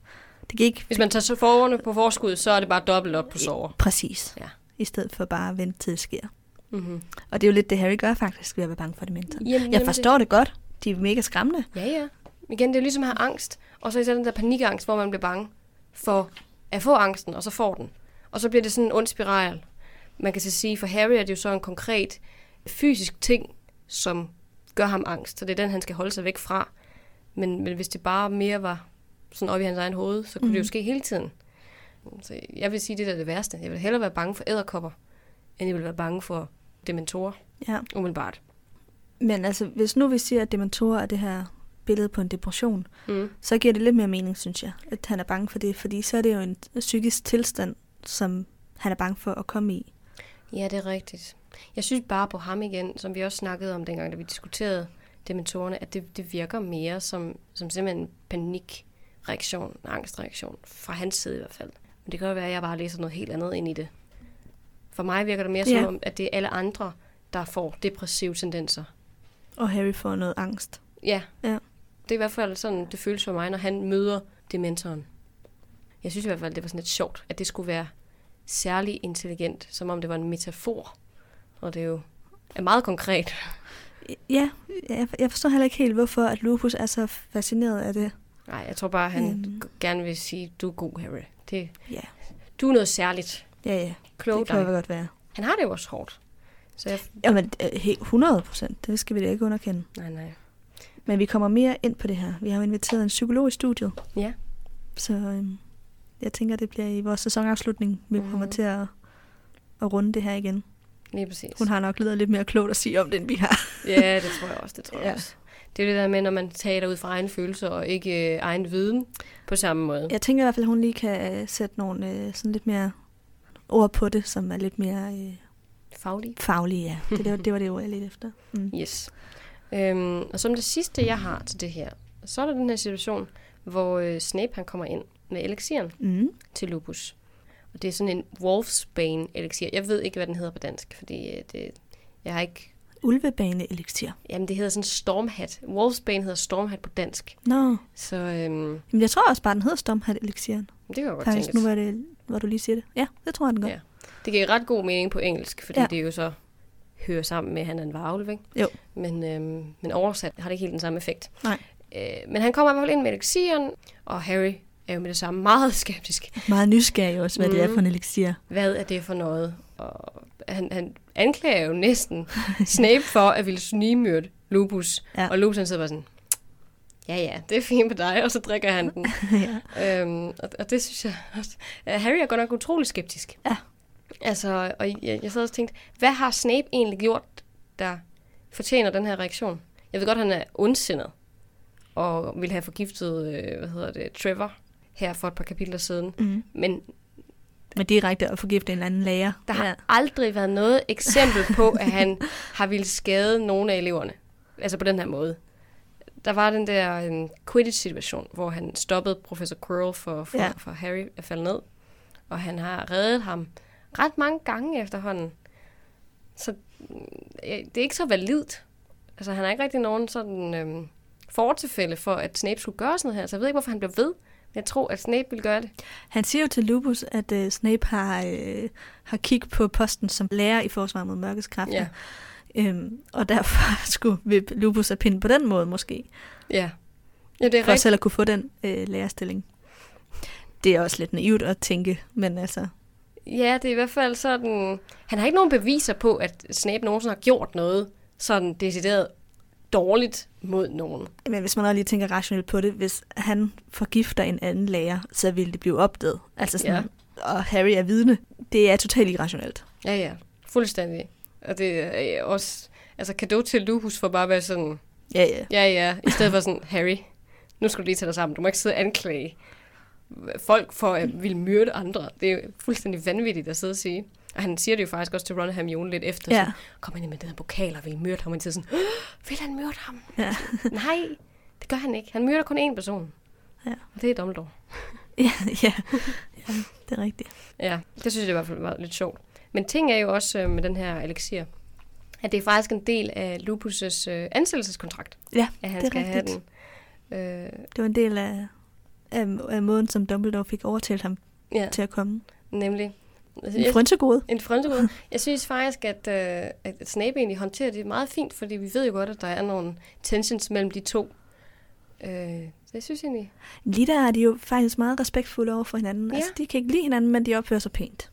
det gik Hvis man tager så forerne på forskud, så er det bare dobbelt op på sover. præcis. Ja. I stedet for bare at vente til det sker. Mm-hmm. Og det er jo lidt det, Harry gør faktisk, ved at være bange for dementoren. Jamen, Jeg forstår det godt. De er mega skræmmende. Ja, ja. Igen, det er ligesom at have angst. Og så især den der panikangst, hvor man bliver bange for at få angsten, og så får den. Og så bliver det sådan en ond spiral. Man kan så sige, for Harry er det jo så en konkret fysisk ting, som gør ham angst. Så det er den, han skal holde sig væk fra. Men, men hvis det bare mere var sådan op i hans egen hoved, så kunne mm. det jo Mhm. ske hele tiden. Så jeg vil sige, det der er det værste. Jeg vil hellere være bange for æderkopper, end jeg vil være bange for dementorer, Ja. umiddelbart. Men altså, hvis nu vi siger, at dementorer er det her billede på en depression, Mm. så giver det lidt mere mening, synes jeg, at han er bange for det, fordi så er det jo en psykisk tilstand, som han er bange for at komme i. Ja, det er rigtigt. Jeg synes bare på ham igen, som vi også snakkede om dengang, da vi diskuterede dementorerne, at det, det virker mere som, som simpelthen en panikreaktion, angstreaktion, fra hans side i hvert fald. Men det kan jo være, at jeg bare læser noget helt andet ind i det. For mig virker det mere Ja. som om, at det er alle andre, der får depressive tendenser. Og Harry får noget angst. Ja. Ja. Det er i hvert fald sådan, det føles for mig, når han møder dementoren. Jeg synes i hvert fald, det var sådan lidt sjovt, at det skulle være særlig intelligent, som om det var en metafor. Og det er jo er meget konkret. Ja, jeg, jeg forstår heller ikke helt, hvorfor at Lupus er så fascineret af det. Nej, jeg tror bare, han øhm. gerne vil sige, du er god, Harry. Det Ja, du er noget særligt. ja, ja. Klog det kan dig. godt være. Han har det jo også hårdt. Så jeg, Jamen, øh, helt 100 procent. Det skal vi da ikke underkende. nej, nej. Men vi kommer mere ind på det her. Vi har jo inviteret en psykolog i studiet. Ja. Så øhm, jeg tænker, det bliver i vores sæsonafslutning, vi Mhm. kommer til at, at runde det her igen. Lige præcis. Hun har nok lidt lidt mere klogt at sige om det, end vi har. Ja, det tror jeg også. Det tror jeg Ja. også. Det er jo det der med, når man taler ud fra egen følelser og ikke øh, egen viden på samme måde. Jeg tænker i hvert fald, at hun lige kan øh, sætte nogle øh, sådan lidt mere ord på det, som er lidt mere øh, Faglig. faglige. Ja. Det, det, var, det var det ord, jeg lidt efter. Mm. Yes. Øhm, og som det sidste, jeg har til det her, så er der den her situation, hvor øh, Snape han kommer ind med elixiren Mm. til Lupus. Og det er sådan en Wolfsbane elixir. Jeg ved ikke, hvad den hedder på dansk, fordi øh, det, jeg har ikke... Ulvebane elixir. Jamen, det hedder sådan Stormhat. Wolfsbane hedder Stormhat på dansk. Nå, no. Så øhm, Jamen, jeg tror også bare, den hedder Stomhat elixiren. det kan jeg godt Faktisk, tænke. nu var det, hvor du lige siger det. Ja, det tror jeg, den gør. Ja. Det giver ret god mening på engelsk, fordi Ja. det jo så hører sammen med, at han er en varulv, ikke? Jo. Men, øhm, men oversat har det ikke helt den samme effekt. Nej. Øh, men han kommer i hvert fald ind med elixiren, og Harry er jo med det samme meget skeptisk. Meget nysgerrig også, hvad mm. det er for en elixir. Hvad er det for noget? Og han, han anklager jo næsten Snape for at ville snigmyrde Lupus. Ja. Og Lupus han sidder bare sådan, ja ja, det er fint med dig, og så drikker han den. ja. Øhm, og, og det synes jeg også... Harry er godt nok utrolig skeptisk. Ja. Altså, og jeg, jeg sad også og tænkte, hvad har Snape egentlig gjort, der fortjener den her reaktion? Jeg ved godt, han er ondsindet, og ville have forgiftet, øh, hvad hedder det, Trevor, her for et par kapitler siden. Mm. Men Men direkte at forgifte en eller anden lærer. der har ja. aldrig været noget eksempel på, at han har ville skade nogen af eleverne. Altså på den her måde. Der var den der um, Quidditch-situation, hvor han stoppede professor Quirrell for, for, Ja. ja. for Harry at falde ned. Og han har reddet ham ret mange gange efterhånden. Så mm, det er ikke så validt. Altså han har ikke rigtig nogen sådan øhm, fortilfælde for, at Snape skulle gøre sådan noget her. Så jeg ved ikke, hvorfor han blev ved. Men jeg tror, at Snape ville gøre det. Han siger jo til Lupus, at uh, Snape har, uh, har kig på posten som lærer i forsvar mod mørkets kræfter. Ja. Øhm, og derfor skulle vippe Lupus af pinden på den måde måske, Ja, ja det er for rigtigt. selv at kunne få den øh, lærerstilling. Det er også lidt naivt at tænke, men altså, Ja, det er i hvert fald sådan... Han har ikke nogen beviser på, at Snape nogensinde har gjort noget sådan decideret dårligt mod nogen. men hvis man også lige tænker rationelt på det, hvis han forgifter en anden lærer, så vil det blive opdaget. Altså sådan, ja. og Harry er vidne. Det er totalt irrationelt. Ja, ja. Fuldstændig. Og det er også... Altså, kado til Lupus for bare at være sådan... Ja, ja. Ja, ja. I stedet for sådan, Harry, nu skal du lige tage dig sammen. Du må ikke sidde og anklage folk for at ville myrde andre. Det er jo fuldstændig vanvittigt at sidde og sige. Og han siger det jo faktisk også til Ron og Hermione lidt efter. Ja. Sådan, Kom ind med den her pokal og vil myrde ham. Og de sådan, "Åh, vil han myrde ham? Ja. Nej, det gør han ikke. Han myrder kun én person. Ja. Og det er Dumbledore. ja, ja. ja, det er rigtigt. Ja, det synes jeg i hvert fald var lidt sjovt. Men ting er jo også øh, med den her elixir, at det er faktisk en del af Lupus' øh, ansættelseskontrakt, Ja, at han det er skal have rigtigt. den. Øh, Det var en del af, af, af måden, som Dumbledore fik overtalt ham ja, til at komme. nemlig. Altså, En frønsegode. En frønsegode. Jeg synes faktisk, at, øh, at Snape egentlig håndterer det meget fint, fordi vi ved jo godt, at der er nogle tensions mellem de to. Øh, så jeg synes egentlig, Lige der er de jo faktisk meget respektfulde over for hinanden. Ja. Altså, de kan ikke lide hinanden, men de opfører sig pænt.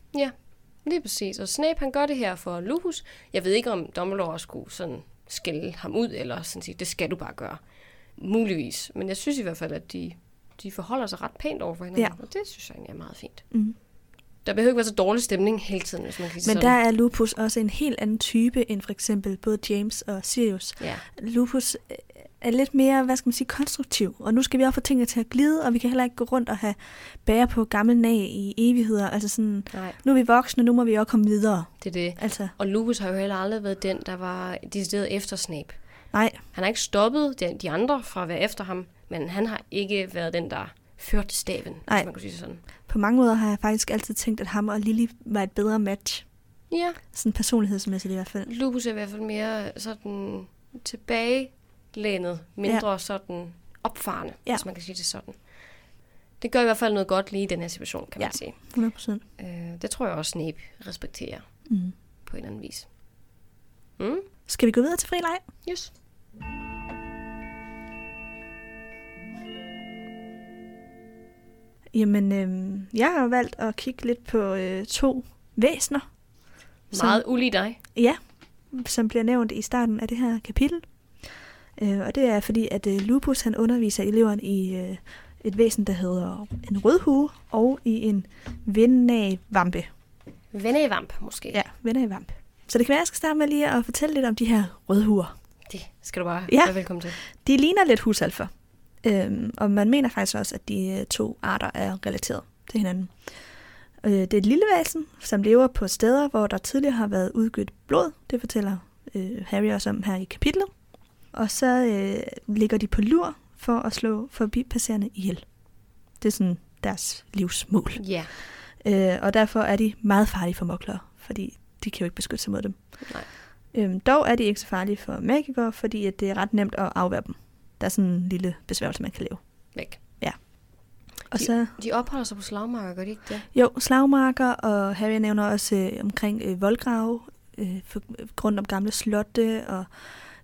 lige præcis. Og Snape, han gør det her for Lupus. Jeg ved ikke, om Dumbledore skulle sådan skælde ham ud, eller sådan sige, det skal du bare gøre. Muligvis. Men jeg synes i hvert fald, at de, de forholder sig ret pænt over for hinanden. Ja. Og det synes jeg egentlig er meget fint. Mm. Der behøver ikke være så dårlig stemning hele tiden, hvis man kan sige Men der sådan. er Lupus også en helt anden type end for eksempel både James og Sirius. Ja. Lupus øh, er lidt mere, hvad skal man sige, konstruktiv. Og nu skal vi også få tingene til at glide, og vi kan heller ikke gå rundt og have bære på gammel nag i evigheder. Altså sådan, Nej, nu er vi voksne, nu må vi også komme videre. det er det. Altså, Og Lupus har jo heller aldrig været den, der var decideret efter Snape. nej, Han har ikke stoppet de, de andre fra at være efter ham, men han har ikke været den, der førte staven, Nej. hvis man kunne sige sådan. på mange måder har jeg faktisk altid tænkt, at ham og Lily var et bedre match. Ja, Sådan personlighedsmæssigt i hvert fald. Lupus er i hvert fald mere sådan tilbagelænet, mindre ja. sådan opfarende, Ja. hvis man kan sige det sådan. Det gør i hvert fald noget godt lige i den her situation, kan man Ja. sige. 100 procent. Øh, det tror jeg også, Snape respekterer Mm. på en eller anden vis. Mm? Skal vi gå videre til fri leg? Yes. Jamen, øh, jeg har valgt at kigge lidt på øh, to væsner, Som- Meget ulig dig. ja, som bliver nævnt i starten af det her kapitel. Øh, og det er fordi, at øh, Lupus han underviser eleverne i øh, et væsen, der hedder en rødhue, og i en vindnavampe. Vennevamp, måske. Ja, vindnavamp. Så det kan være, at jeg skal starte med lige at fortælle lidt om de her rødhuer. Det skal du bare Ja. være velkommen til. De ligner lidt husalfer. Øhm, og man mener faktisk også, at de øh, to arter er relateret til hinanden. Øh, det er et lille væsen, som lever på steder, hvor der tidligere har været udgivet blod. Det fortæller øh, Harry også om her i kapitlet. Og så øh, ligger de på lur for at slå forbipasserende ihjel. Det er sådan deres livsmål. Ja. Øh, og derfor er de meget farlige for moklere, fordi de kan jo ikke beskytte sig mod dem. Nej. Øhm, dog er de ikke så farlige for magikere, fordi at det er ret nemt at afvære dem. Der er sådan en lille besværgelse, man kan lave. Væk. Og De- så, De opholder sig på slagmarker, gør de ikke det? jo, slagmarker, og Harry nævner også øh, omkring øh, voldgrave, øh, for, rundt om gamle slotte, og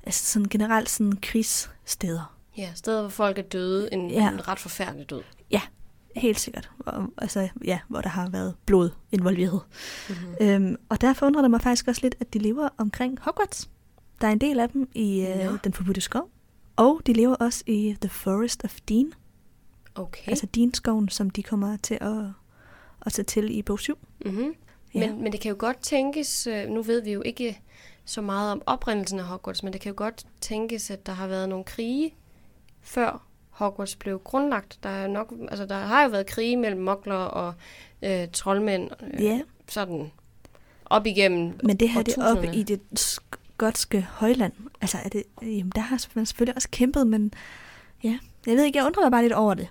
altså sådan generelt sådan krigssteder. Ja, steder, hvor folk er døde. En, Ja. ja. en ret forfærdelig død. Helt sikkert. Og, altså, ja, hvor der har været blod involveret. Mm-hmm. Øhm, og derfor undrer det mig faktisk også lidt, at de lever omkring Hogwarts. Der er en del af dem i øh, Nå. Den Forbudte Skov. Og de lever også i The Forest of Dean. Okay. Altså Dean-skoven, som de kommer til at, at tage til i bog 7. mm-hmm. Ja. men, men det kan jo godt tænkes, øh, nu ved vi jo ikke så meget om oprindelsen af Hogwarts, men det kan jo godt tænkes, at der har været nogle krige før Hogwarts blev grundlagt. Der, er nok, altså, der har jo været krige mellem mokler og øh, troldmænd, øh, Ja, sådan op igennem men det her det er årtusinderne. i det skotske højland. Altså, er det, jamen, der har man selvfølgelig også kæmpet, men ja, jeg ved ikke, jeg undrer mig bare lidt over det.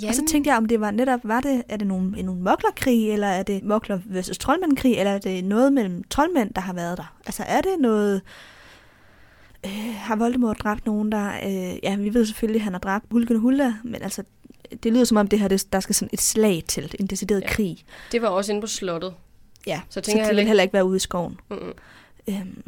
Jamen. Og så tænkte jeg, om det var netop, var det, er det nogle, en nogle moklerkrig, eller er det mokler versus troldmændkrig, eller er det noget mellem troldmænd, der har været der? Altså er det noget, øh, har Voldemort dræbt nogen, der, øh, ja, vi ved selvfølgelig, at han har dræbt Hulken Hulda, men altså, det lyder som om det her, det, der skal sådan et slag til, en decideret Ja. krig. Det var også inde på slottet. Ja, Så så, tænker jeg så de heller vil ikke- heller ikke være ude i skoven. Mm-mm. Øhm,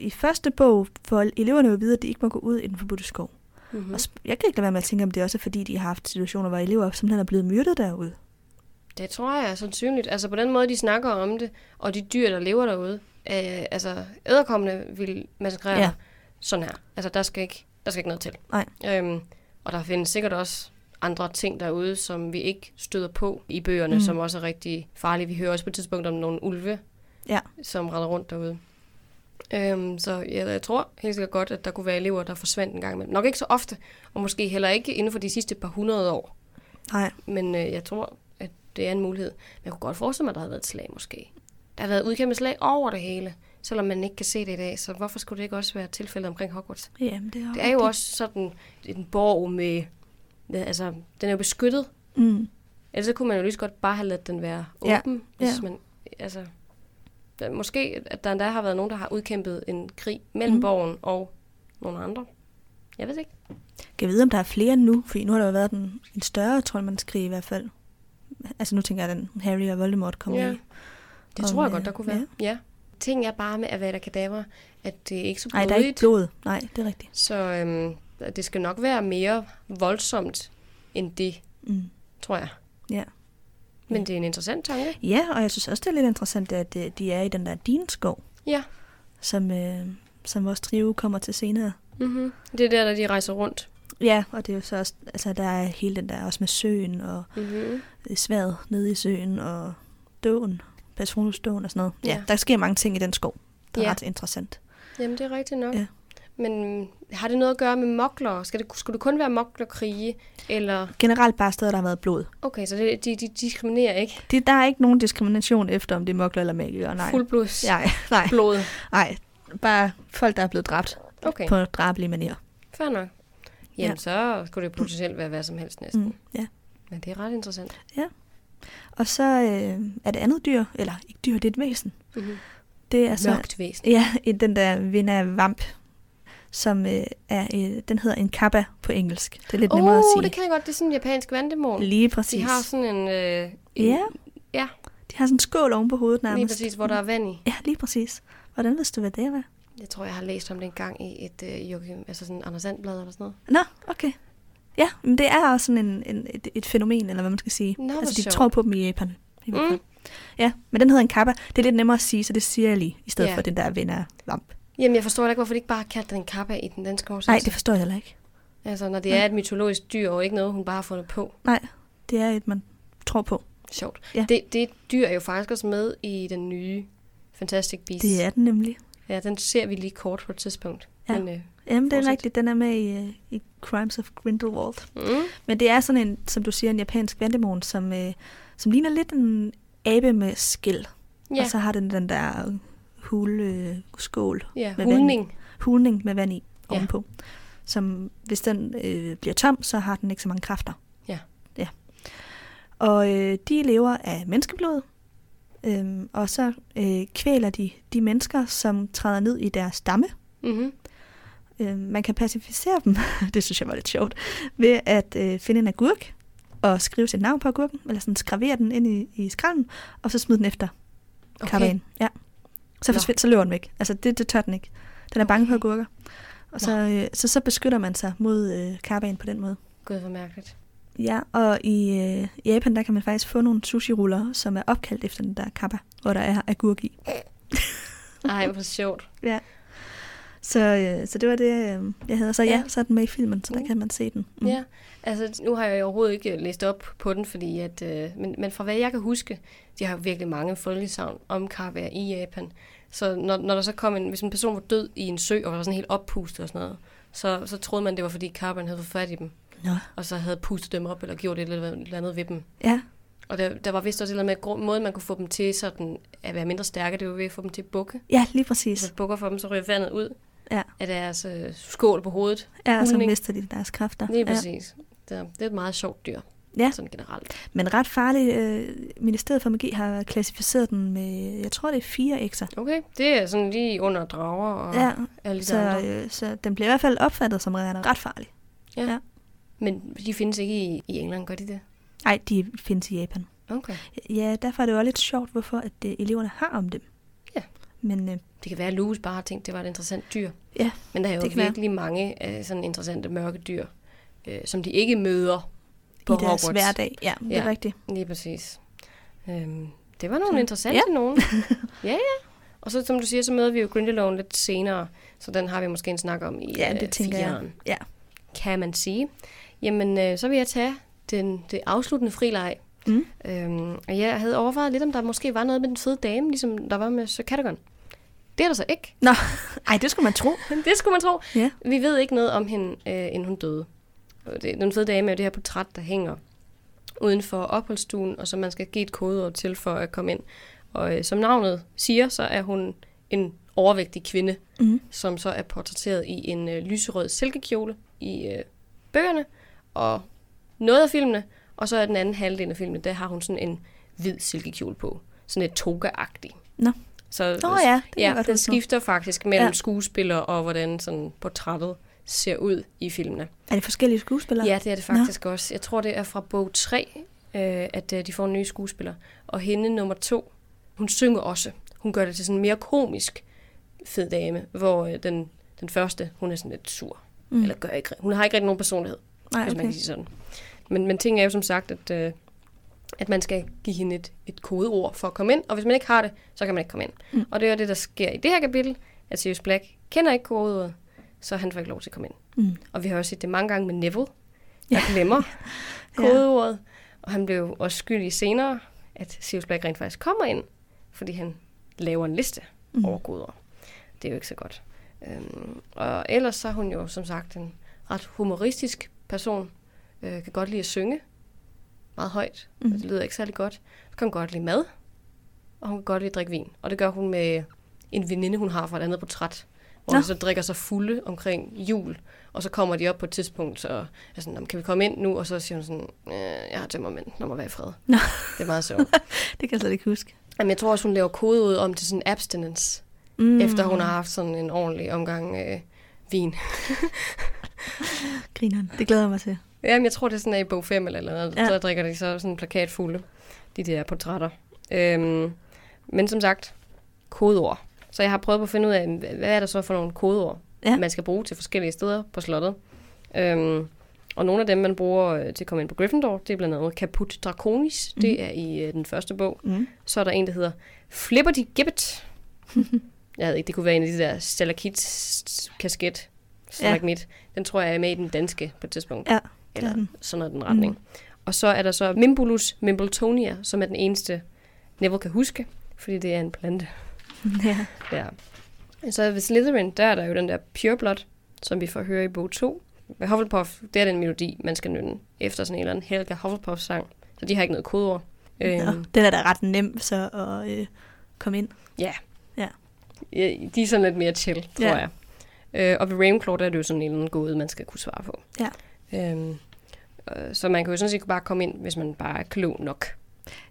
I første bog får eleverne jo at vide, at de ikke må gå ud i den forbudte skov. Mm-hmm. Mm. Og jeg kan ikke lade være med at tænke, om det også er fordi, de har haft situationer, hvor elever simpelthen er blevet myrdet derude. Det tror jeg er sandsynligt. Altså på den måde, de snakker om det, og de dyr, der lever derude, øh, altså æderkommende vil massakrere Ja. sådan her. Altså der skal ikke, der skal ikke noget til. Nej. Øhm, og der findes sikkert også andre ting derude, som vi ikke støder på i bøgerne, mm. som også er rigtig farlige. Vi hører også på et tidspunkt om nogle ulve, Ja. som render rundt derude. Øhm, så jeg, jeg tror helt sikkert godt, at der kunne være elever, der forsvandt en gang imellem. Nok ikke så ofte, og måske heller ikke inden for de sidste par hundrede år. Nej, Men øh, jeg tror, at det er en mulighed. Men jeg kunne godt forestille mig, at der havde været et slag måske. Der har været udkæmpet slag over det hele, selvom man ikke kan se det i dag. Så hvorfor skulle det ikke også være tilfældet omkring Hogwarts? jamen det er, Det er jo også sådan en borg med... Altså, den er jo beskyttet. Mm. Ellers så kunne man jo lige så godt bare have ladet den være Ja, åben. Hvis ja. man, altså, måske, at der endda har været nogen, der har udkæmpet en krig mellem Mm. borgen og nogle andre. Jeg ved ikke. Kan jeg vide, om der er flere nu? Fordi nu har der jo været en, en større troldmandskrig i hvert fald. Altså nu tænker jeg, at den Harry og Voldemort kommer Ja. i. Det Om, tror jeg øh, godt, der kunne være. Ja. ja. Ting er bare med Avada Kedavra, at det er ikke så Nej, blodigt. der er ikke blod. Nej, det er rigtigt. Så øhm, det skal nok være mere voldsomt end det, Mm. tror jeg. Ja. Men det er en interessant tanke. Ja, og jeg synes også, det er lidt interessant, at øh, de er i den der dinskov, Ja. som, øh, som vores trio kommer til senere. Mm-hmm. Det er der, der de rejser rundt. Ja, og det er jo så også, altså der er hele den der også med søen, og Mm-hmm. øh, sværet nede i søen, og dåen, Patronusdåen og sådan noget. Ja. Ja. ja, der sker mange ting i den skov, der er Ja. ret interessant. Jamen, det er rigtigt nok. Ja. Men har det noget at gøre med mokler? Skal det, skulle det kun være moklerkrige? Eller... Generelt bare steder, der har været blod. Okay, så det, de, de diskriminerer ikke. Det, der er ikke nogen diskrimination efter, om det er mokler eller magikere, nej. Fuldblods Nej, nej, blod. nej. Bare folk, der er blevet dræbt Okay, på drabelig manier. fair nok. Jamen, Ja. så skulle det potentielt være hvad som helst næsten. Mm, ja. Men det er ret interessant. Og så øh, er det andet dyr, eller ikke dyr, det er et væsen. Mm-hmm. Det er så Mørkt væsen. Ja, i den der vinda vamp, som øh, er, øh, den hedder en kappa på engelsk. Det er lidt nemmere at sige. det kan jeg godt. Det er sådan en japansk vandemor. Lige De præcis. har sådan en... Øh, en Ja. Ja, De har sådan en skål oven på hovedet nærmest. lige præcis, hvor der er vand i. Ja, lige præcis. Hvordan vidste du, hvad det var? Jeg tror, jeg har læst om det en gang i et øh, Joachim, altså sådan Anders Sandblad eller sådan noget. Nå, okay. Ja, men det er også sådan en, en, et, et fænomen, eller hvad man skal sige. Nå, altså, de sjovt. tror på dem i Japan. I Mm. Ja, men den hedder en kappa. Det er lidt nemmere at sige, så det siger jeg lige, i stedet Ja. for den der venner-lamp. Jamen, jeg forstår ikke, hvorfor de ikke bare har kaldt den en kappa i den danske oversættelse. Nej, det forstår jeg heller ikke. Altså, når det Nej. er et mytologisk dyr, og ikke noget, hun bare har fundet på. Det er et, man tror på. Sjovt. Ja. Det, det dyr er jo faktisk også med i den nye Fantastic Beasts. Det er den nemlig. Ja, den ser vi lige kort på et tidspunkt. Ja. Men, øh, Jamen, det er rigtigt. Den er med i, øh, i Crimes of Grindelwald. mm, Men det er sådan en, som du siger, en japansk vandemon, som, øh, som ligner lidt en abe med skæld. ja, Og så har den den der hul øh, skål, ja med hulning. hulning med vand i Ja. ovenpå. Som hvis den øh, bliver tom, så har den ikke så mange kræfter. Ja. ja. Og øh, de lever af menneskeblod, øhm, og så øh, kvæler de de mennesker, som træder ned i deres stamme. Mm-hmm. Øh, man kan pacificere dem, det synes jeg var lidt sjovt, ved at øh, finde en agurk og skrive sit navn på agurken, eller sådan skravere den ind i, i skralden, og så smide den efter okay. Kappaen. Ja. Så, forsvind, så løber den væk. Altså, det, det tør den ikke. Den er bange for Okay. agurker. Og så, øh, så, så beskytter man sig mod øh, kappaen på den måde. Gud, hvor mærkeligt. Ja, og i øh, Japan, der kan man faktisk få nogle sushi-ruller, som er opkaldt efter den der kappa, hvor der er agurk i. Ej, hvor sjovt. Så, øh, så det var det, øh, jeg havde. Så ja, Ja. så er den med i filmen, så der Mm. kan man se den. Mm. Ja, altså nu har jeg overhovedet ikke læst op på den, fordi at, øh, men, men fra hvad jeg kan huske, de har virkelig mange folkesavn om karvær i Japan. Så når, når der så kom en, hvis en person var død i en sø, og var sådan helt oppustet og sådan noget, så, så troede man, det var fordi karveren havde fået fat i dem, Nå. og så havde pustet dem op, eller gjort et eller andet- et eller andet ved dem. Ja, Og der, der var vist også et eller andet med, måden man kunne få dem til sådan, at være mindre stærke, det var ved at få dem til at bukke. ja, lige præcis. Hvis man bukker for dem, så ryger vandet ud Ja. af deres øh, skål på hovedet. Ja, og så mister de deres kræfter. Lige ja. præcis. Det, det er et meget sjovt dyr, Ja. sådan generelt. Men ret farligt. Øh, Ministeriet for Magi har klassificeret den med, jeg tror det er fire ekser. Okay, det er sådan lige under drager og Ja, alle de så, andre. øh, så den bliver i hvert fald opfattet som ret ret farlig. Men de findes ikke i, i England, gør de det? Nej, de findes i Japan. Okay. Ja, derfor er det jo også lidt sjovt, hvorfor at, øh, eleverne har om dem. Ja. Men øh, Det kan være, at Louis bare har tænkt, det var et interessant dyr. Ja, Men der er jo kan være. virkelig mange af sådan interessante mørke dyr, øh, som de ikke møder på i deres Hogwarts. hverdag. Ja, det er Ja. rigtigt. Lige præcis. Øhm, det var nogle Så- interessante ja. nogen. ja, ja. Og så, som du siger, så møder vi jo Grindelwald lidt senere, så den har vi måske en snak om i Ja, øh, det jeg. fireren, Ja. kan man sige. Jamen, øh, så vil jeg tage den, det afsluttende frileg. Mm. Øhm, og jeg havde overvejet lidt, om der måske var noget med den fede dame, ligesom der var med Sir Cadogan. Det er der så ikke. Ej, det skulle man tro. det skulle man tro. Ja. Vi ved ikke noget om hende, øh, inden hun døde. Det, den fede dame er det her portræt, der hænger uden for opholdsstuen, og som man skal give et kodeord til for at komme ind. Og øh, som navnet siger, så er hun en overvægtig kvinde, Mm. som så er portrætteret i en øh, lyserød silkekjole i øh, bøgerne, og noget af filmene, og så er den anden halvdel af filmene, der har hun sådan en hvid silkekjole på. Sådan et toga-agtig. Nå. Så, Nå ja, det ja, den nu. skifter faktisk mellem Ja. skuespiller og hvordan sådan portrættet ser ud i filmene. Er det forskellige skuespillere? Ja, det er det faktisk Nå. også. Jeg tror, det er fra bog 3, øh, at øh, de får en ny skuespiller. Og hende nummer to, hun synger også. Hun gør det til sådan en mere komisk fed dame, hvor øh, den, den første, hun er sådan lidt sur. Mm. Eller gør ikke, hun har ikke rigtig nogen personlighed, Nej, hvis man okay. kan sige sådan. Men, men ting er jo som sagt, at, øh, at man skal give hende et, et kodeord for at komme ind, og hvis man ikke har det, så kan man ikke komme ind. Mm. Og det er det, der sker i det her kapitel, at Sirius Black kender ikke kodeordet, så han får ikke lov til at komme ind. Mm. Og vi har også set det mange gange med Neville, der Ja. glemmer Ja. kodeordet. Og han blev også skyldig senere, at Sirius Black rent faktisk kommer ind, fordi han laver en liste mm. over kodeord. Det er jo ikke så godt. Øhm, og ellers så er hun jo som sagt en ret humoristisk person. Øh, kan godt lide at synge meget højt. Mm. Det lyder ikke særlig godt. Så kan hun godt lide mad, og hun kan godt lide at drikke vin. Og det gør hun med en veninde, hun har fra et andet portræt, hvor Nå. de så drikker sig fulde omkring jul. Og så kommer de op på et tidspunkt, og er sådan, "Nå, men kan vi komme ind nu? Og så siger hun sådan, øh, jeg har tømmermænd, når må være i fred. Nå. Det er meget sjovt. Det kan jeg slet ikke huske. Jamen, jeg tror også, hun laver kodeud om til sådan abstinence, mm. efter hun har haft sådan en ordentlig omgang øh, vin. Grineren. Det glæder jeg mig til. Jamen, jeg tror, det er sådan, at i bog 5 eller noget, Ja. ja. så drikker de så sådan en plakat fulde, de der portrætter. Øhm, men som sagt, kodeord. Så jeg har prøvet på at finde ud af, hvad er der så for nogle kodeord, Ja. ja. man skal bruge til forskellige steder på slottet. Øhm, Og nogle af dem, man bruger øh, til at komme ind på Gryffindor, det er blandt andet Caput Draconis. Mm. Det er i øh, den første bog. Mm. Så er der en, der hedder Flipperty Gibbet. jeg ved ikke, det kunne være en af de der Stalakits kasket. Stalagmit. Den tror jeg er med i den danske på et tidspunkt. Ja, Eller er den. sådan noget den retning. Mm. Og så er der så Mimbulus Mimbletonia, som er den eneste, Neville kan huske, fordi det er en plante. ja. Ja. Så ved Slytherin, der er der jo den der Pure Blood, som vi får høre i bog 2. Ved Hufflepuff, det er den melodi, man skal nynne efter sådan en eller anden Helga Hufflepuff-sang. Så de har ikke noget kodeord. Nå, Øhm, den er da ret nem så at øh, komme ind. ja. Ja. ja. De er sådan lidt mere chill, tror Ja. jeg. Øh, og ved Ravenclaw, der er det jo sådan en eller anden gåde, man skal kunne svare på. Ja. Øhm, øh, så man kan jo sådan set bare komme ind, hvis man bare er klog nok.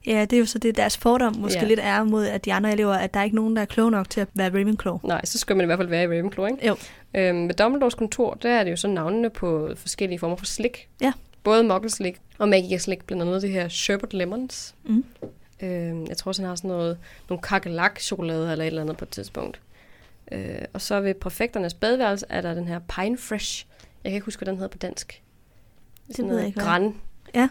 Ja, det er jo så det, deres fordom måske Ja. lidt er mod, at de andre elever, at der er ikke nogen, der er klog nok til at være Ravenclaw. Nej, så skal man i hvert fald være i Ravenclaw, ikke? Jo. Øhm, ved Dumbledores kontor, der er det jo så navnene på forskellige former for slik. Ja. Både muggle-slik og magic slik, blandt andet det her Sherbet Lemons. Mm. Øhm, jeg tror også, han har sådan noget, nogle kakelak-chokolade eller et eller andet på et tidspunkt. Øh, og så ved præfekternes badeværelse er der den her Pine Fresh. Jeg kan ikke huske, hvad den hedder på dansk. Det ved jeg ikke. Gran. Ja.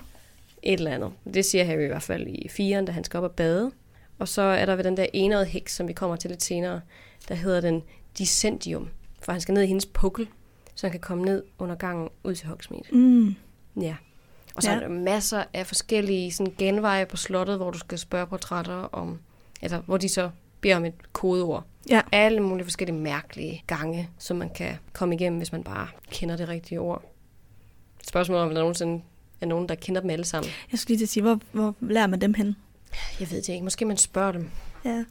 Et eller andet. Det siger Harry i hvert fald i firen, da han skal op og bade. Og så er der ved den der enårede heks, som vi kommer til lidt senere, der hedder den Dissendium. For han skal ned i hendes pukkel, så han kan komme ned under gangen ud til Hogsmeade. Mm. Ja. Og så ja. er der masser af forskellige sådan, genveje på slottet, hvor du skal spørge portrætter om, altså hvor de så beder om et kodeord. Ja. Alle mulige forskellige mærkelige gange, som man kan komme igennem, hvis man bare kender det rigtige ord. Spørgsmålet om der nogensinde er nogen, der kender dem alle sammen. Jeg skulle lige til at sige, hvor, hvor lærer man dem hen? Jeg ved det ikke. Måske man spørger dem. Ja.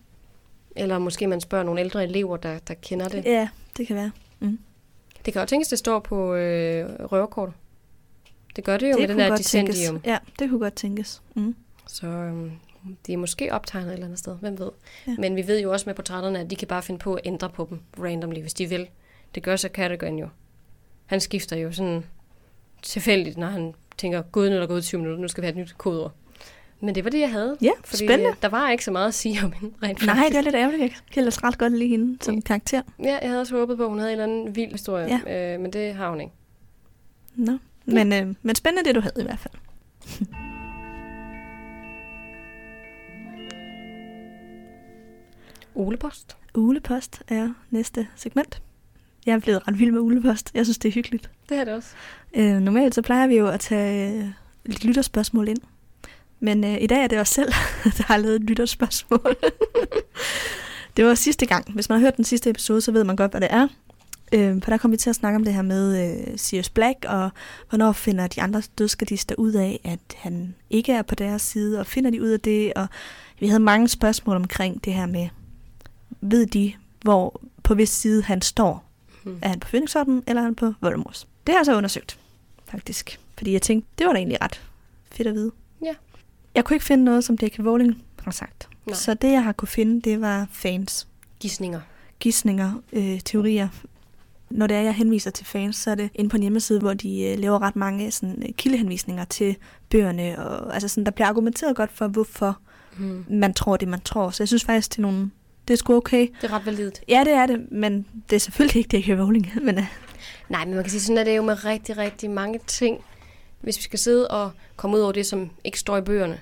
Eller måske man spørger nogle ældre elever, der, der kender det. ja, det kan være. Det kan jo tænkes, det står på øh, røverkortet. Det gør det jo det med den der. Dissendium. Ja, det kunne godt tænkes. Mm. Så øhm, de er måske optegnet et eller andet sted, hvem ved. Ja. Men vi ved jo også med portrætterne, at de kan bare finde på at ændre på dem randomly, hvis de vil. Det gør så Cadogan jo. Han skifter jo sådan tilfældigt, når han tænker, gud, nu er der gået 20 minutter, nu skal vi have et nyt kodeord. Men det var det, jeg havde. Ja, Fordi spændende. øh, der var ikke så meget at sige om hende, rent Nej, faktisk. det er lidt ærgerligt. Jeg kan ellers ret godt lide hende som Ja. karakter. Ja, jeg havde også håbet på, at hun havde en eller anden vild historie, ja. øh, men det har hun ikke. Nå. Men, øh, men spændende det, du havde i hvert fald. Olepost. Ulepost er næste segment. Jeg er blevet ret vild med ulepost. Jeg synes, det er hyggeligt. Det er det også. Øh, normalt så plejer vi jo at tage øh, lidt lytterspørgsmål ind. Men øh, i dag er det os selv, der har lavet et lytterspørgsmål. det var sidste gang. Hvis man har hørt den sidste episode, så ved man godt, hvad det er. Øh, for der kom vi til at snakke om det her med øh, Sirius Black, og hvornår finder de andre dødskadister ud af, at han ikke er på deres side, og finder de ud af det, og vi havde mange spørgsmål omkring det her med, ved de, hvor på hvis side han står? Hmm. Er han på Phoenixorden, eller er han på Voldemorts? Det har jeg så undersøgt, faktisk. Fordi jeg tænkte, det var da egentlig ret fedt at vide. Ja. Jeg kunne ikke finde noget, som J.K. Rowling har sagt. Nej. Så det, jeg har kunne finde, det var fans, Gisninger. gissninger, øh, teorier. Når det er, jeg henviser til fans, så er det inde på en hjemmeside, hvor de øh, laver ret mange sådan, øh, kildehenvisninger til bøgerne. Og, altså sådan, der bliver argumenteret godt for, hvorfor Hmm. man tror det, man tror. Så jeg synes faktisk, det er, nogle, det er sgu okay. Det er ret validt. Ja, det er det, men det er selvfølgelig ikke J.K. Rowling. Men, øh, Nej, men man kan sige, sådan er det jo med rigtig, rigtig mange ting. Hvis vi skal sidde og komme ud over det, som ikke står i bøgerne,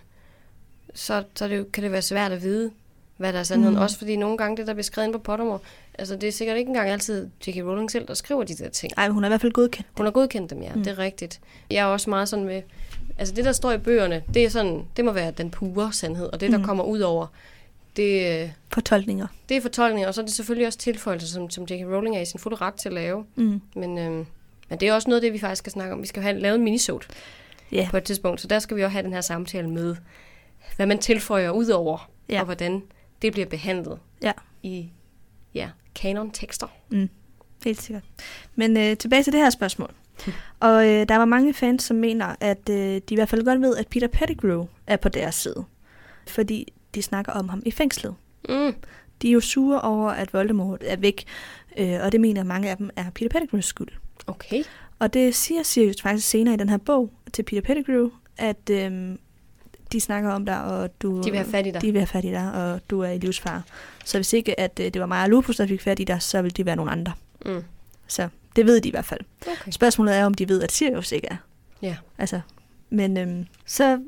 så, så det kan det være svært at vide, hvad der er sandheden. Mm. Også fordi nogle gange det, der bliver skrevet ind på Pottermore, altså det er sikkert ikke engang altid J.K. Rowling selv, der skriver de der ting. ej, men hun er i hvert fald godkendt. Hun har godkendt dem, ja. Mm. Det er rigtigt. Jeg er også meget sådan med, altså det, der står i bøgerne, det er sådan, det må være den pure sandhed, og det, der mm. kommer ud over, det, øh, Fortolkninger. det er fortolkninger, og så er det selvfølgelig også tilføjelser, som, som J.K. Rowling er i sin fulde ret til at lave. Mm. Men, øhm, men det er også noget af det, vi faktisk skal snakke om. Vi skal have lavet en minisode Ja. på et tidspunkt, så der skal vi også have den her samtale med, hvad man tilføjer ud over, ja. og hvordan det bliver behandlet Ja. i ja, kanon-tekster. Mm. Helt sikkert. Men øh, tilbage til det her spørgsmål. Og øh, der var mange fans, som mener, at øh, de i hvert fald godt ved, at Peter Pettigrew er på deres side. Fordi de snakker om ham i fængslet. Mm. De er jo sure over, at Voldemort er væk, øh, og det mener mange af dem er Peter Pettigrews skyld. Okay. Og det siger Sirius faktisk senere i den her bog til Peter Pettigrew, at øh, de snakker om dig, og du... De vil have fat i dig. De vil have fat i dig, og du er i livsfare. Så hvis ikke, at øh, det var mig og Lupus, der fik fat i dig, så ville de være nogle andre. Mm. Så det ved de i hvert fald. Okay. Spørgsmålet er, om de ved, at Sirius ikke er Ja. Altså, men øhm, så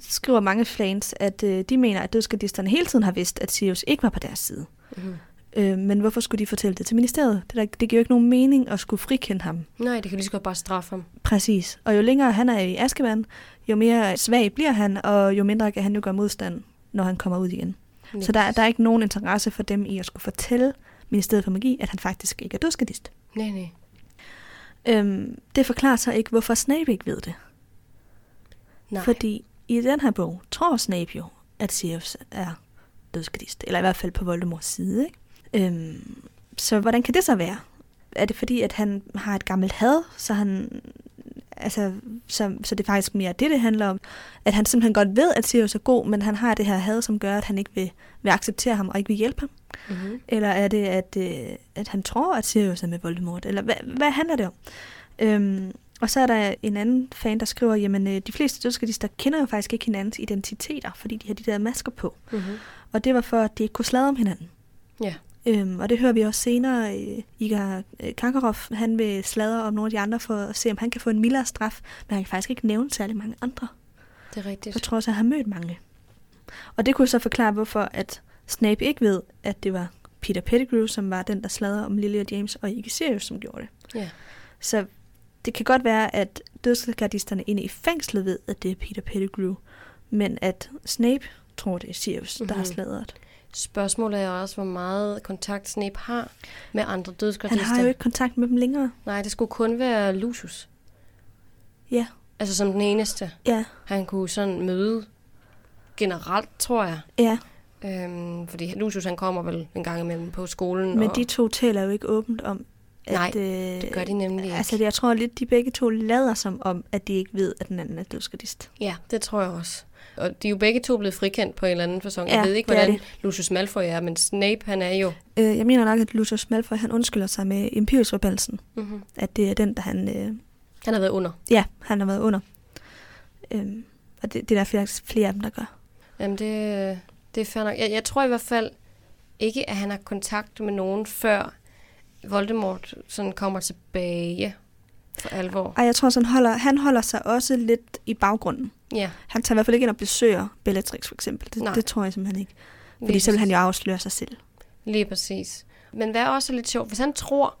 skriver mange fans, at øh, de mener, at dødsgardisterne hele tiden har vidst, at Sirius ikke var på deres side. Mm-hmm. Øh, men hvorfor skulle de fortælle det til ministeriet? Det, der, det giver jo ikke nogen mening at skulle frikende ham. Nej, det kan lige så godt bare straffe ham. Præcis. Og jo længere han er i Askeban, jo mere svag bliver han, og jo mindre kan han jo gøre modstand, når han kommer ud igen. Lige Så der, der er ikke nogen interesse for dem i at skulle fortælle Ministeriet for Magi, at han faktisk ikke er dødsgardist. Nej, nej. Øhm, det forklarer så ikke, hvorfor Snape ikke ved det. Nej. Fordi i den her bog tror Snape jo, at Sirius er dødsgardist. Eller i hvert fald på Voldemorts side. Ikke? Øhm, så hvordan kan det så være? Er det fordi, at han har et gammelt had, så han... Altså, så, så det er faktisk mere det, det handler om. At han simpelthen godt ved, at Sirius er god, men han har det her had, som gør, at han ikke vil, vil acceptere ham og ikke vil hjælpe ham. Mm-hmm. Eller er det, at, øh, at han tror, at Sirius er med Voldemort? Eller hvad, hvad handler det om? Øhm, og så er der en anden fan, der skriver, jamen øh, de fleste dødsgardister kender jo faktisk ikke hinandens identiteter, fordi de har de der masker på. Mm-hmm. Og det var for, at de ikke kunne sladre om hinanden. Ja. Øhm, og det hører vi også senere. Øh, Igar øh, Karkaroff, han vil sladre om nogle af de andre for at se, om han kan få en mildere straf, men han kan faktisk ikke nævne særlig mange andre. Det er rigtigt. På trods af, at han har mødt mange. Og det kunne så forklare, hvorfor at Snape ikke ved, at det var Peter Pettigrew, som var den, der sladrede om Lily og James, og ikke Sirius, som gjorde det. Ja. Så det kan godt være, at dødsgardisterne inde i fængslet ved, at det er Peter Pettigrew, men at Snape tror, det er Sirius, mm-hmm. der har Mhm. sladret. Spørgsmålet er også, hvor meget kontakt Snape har med andre dødsgardister. Han har jo ikke kontakt med dem længere. Nej, det skulle kun være Lucius. Ja. Altså som den eneste. Ja, Han kunne sådan møde generelt, tror jeg. ja. Øhm, fordi Lucius han kommer vel en gang imellem på skolen. Men og... de to taler jo ikke åbent om, at... Nej, øh, det gør de nemlig ikke. Altså, jeg tror lidt, de begge to lader som om, at de ikke ved, at den anden er dødsgardist. Ja, det tror jeg også. Og de er jo begge to blevet frikendt på en eller anden fasong. Ja, jeg ved ikke, det hvordan Lucius Malfoy er, men Snape, han er jo... Øh, jeg mener nok, at Lucius Malfoy, han undskylder sig med Imperius-rebelsen. Mm-hmm. At det er den, der han... Øh, Han har været under. ja, han har været under. Øhm, og det, det er der flere, flere af dem, der gør. Jamen, det, det er fair nok. Jeg, jeg tror i hvert fald ikke, at han har kontakt med nogen, før Voldemort sådan kommer tilbage for alvor. Og jeg tror, sådan holder, han holder sig også lidt i baggrunden. Ja, Han tager i hvert fald ikke ind og besøger Bellatrix, for eksempel. Det, Nej. det tror jeg simpelthen ikke. Fordi lige så vil han jo afsløre sig selv. Lige præcis. Men hvad er også lidt sjovt, hvis han tror,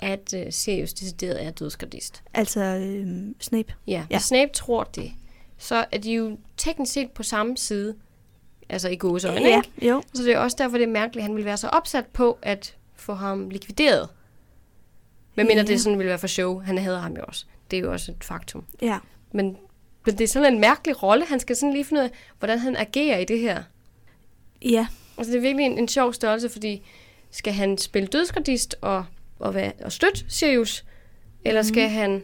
at uh, Sirius decideret er dødsgardist. Altså øh, Snape. Ja, Ja. hvis Snape tror det, så er de jo teknisk set på samme side. Altså i gode øjne, ja, ikke? jo. Så det er også derfor, det er mærkeligt, at han vil være så opsat på at få ham likvideret. Men mindre Ja. det sådan ville være for show. Han havde ham jo også. Det er jo også et faktum. Ja. Men, men det er sådan en mærkelig rolle. Han skal sådan lige finde ud af, hvordan han agerer i det her. Ja, Altså det er virkelig en, en sjov størrelse, fordi skal han spille dødsgardist og, og, være, og støtte Sirius? Eller Mhm. skal han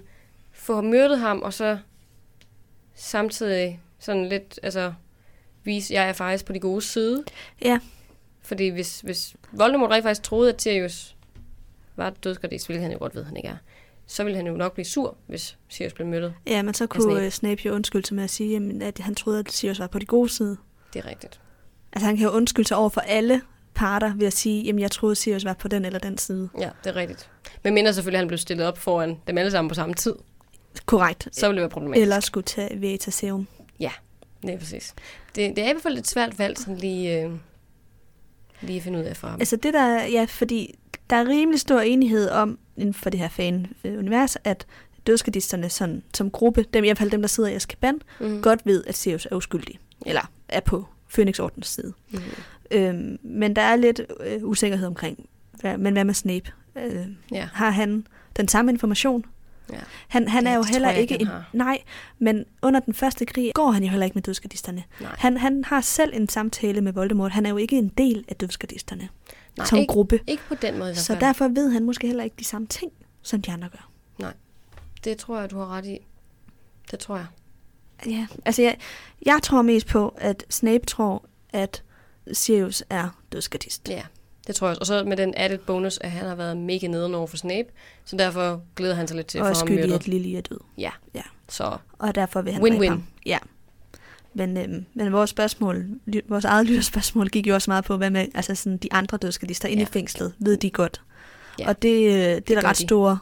få myrdet ham, og så samtidig sådan lidt, altså vise, jeg er faktisk på de gode side? ja. Fordi hvis, hvis Voldemort rent faktisk troede, at Sirius var dødsgardist, hvilket han jo godt ved, han ikke er, så ville han jo nok blive sur, hvis Sirius blev myrdet. Ja, men så Snape. kunne Snape, Snape jo undskylde sig med at sige, jamen, at han troede, at Sirius var på de gode side. Det er rigtigt. Altså han kan jo undskylde sig over for alle parter ved at sige, jamen jeg troede, Sirius var på den eller den side. Ja, det er rigtigt. Men mindre selvfølgelig, at han blev stillet op foran dem alle sammen på samme tid. Korrekt. Så ville det være problematisk. Eller skulle tage Veritaseum. Det er præcis. Det, det er i hvert fald et svært valg, sådan lige, øh, lige finde ud af for ham. Altså det der, ja, fordi der er rimelig stor enighed om, inden for det her fan-univers, at dødsgardisterne sådan, som gruppe, dem i hvert fald dem, der sidder i Azkaban, mm. godt ved, at Sirius er uskyldig. Eller er på Phoenix-ordens side. Mm. Øhm, men der er lidt øh, usikkerhed omkring, hvad, men hvad med Snape? Øh, Ja. har han den samme information? Ja. Han, han er jo heller jeg ikke ikke, en... har. Nej, men under den første krig går han jo heller ikke med dødsgardisterne. Nej. Han, han har selv en samtale med Voldemort. Han er jo ikke en del af dødsgardisterne Nej, som ikke, gruppe. ikke på den måde Så derfor ved han måske heller ikke de samme ting, som de andre gør. Det tror jeg, du har ret i. Det tror jeg. Ja, altså jeg, jeg tror mest på, at Snape tror, at Sirius er dødsgardist. Ja, det tror jeg også. Og så med den added bonus, at han har været mega nederen over for Snape. Så derfor glæder han sig lidt til at og få ham myrdet. at Lily er død. Ja. Ja. Så Og derfor vil han Win-win. ham. Ja. Men, øhm, men vores spørgsmål, vores eget lytterspørgsmål gik jo også meget på, hvad med altså sådan, de andre dødsgardister inde Ja. i fængslet, ved de godt. Ja, Og det, øh, det, er der ret de. store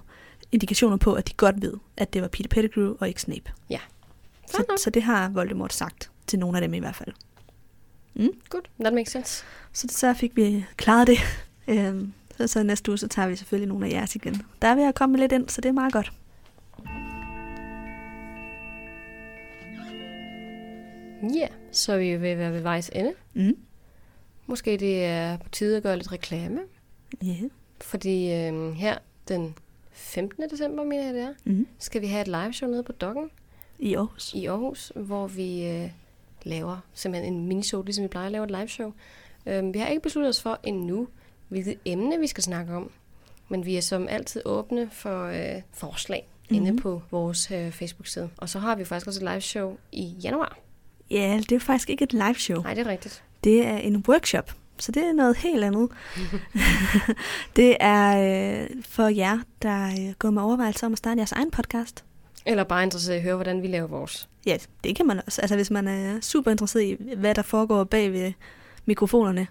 indikationer på, at de godt ved, at det var Peter Pettigrew og ikke Snape. Ja. Så, så det har Voldemort sagt til nogle af dem i hvert fald. Good, that makes sense. Så, så fik vi klaret det. Øhm, så, så næste uge, så tager vi selvfølgelig nogle af jeres igen. Der er ved at komme lidt ind, så det er meget godt. Ja, yeah. så vi at være ved vejs ende. Mm. Måske det er på tide at gøre lidt reklame. Yeah. Fordi øh, her den 15. december, mener jeg det er, Mm. skal vi have et live show nede på Dokken I Aarhus. i Aarhus, hvor vi øh, laver simpelthen en minishow, ligesom vi plejer at lave et live show. Øh, vi har ikke besluttet os for endnu, hvilket emne vi skal snakke om. Men vi er som altid åbne for øh, forslag mm-hmm. inde Mhm. på vores øh, Facebook-side. Og så har vi faktisk også et live show i januar. Ja, det er faktisk ikke et live show. Nej, det er rigtigt. Det er en workshop, så det er noget helt andet. det er øh, for jer, der øh, går med overvejelser om at starte jeres egen podcast. Eller bare interesseret i at høre, hvordan vi laver vores. Ja, det kan man også. Altså hvis man er super interesseret i, hvad der foregår bag ved mikrofonerne,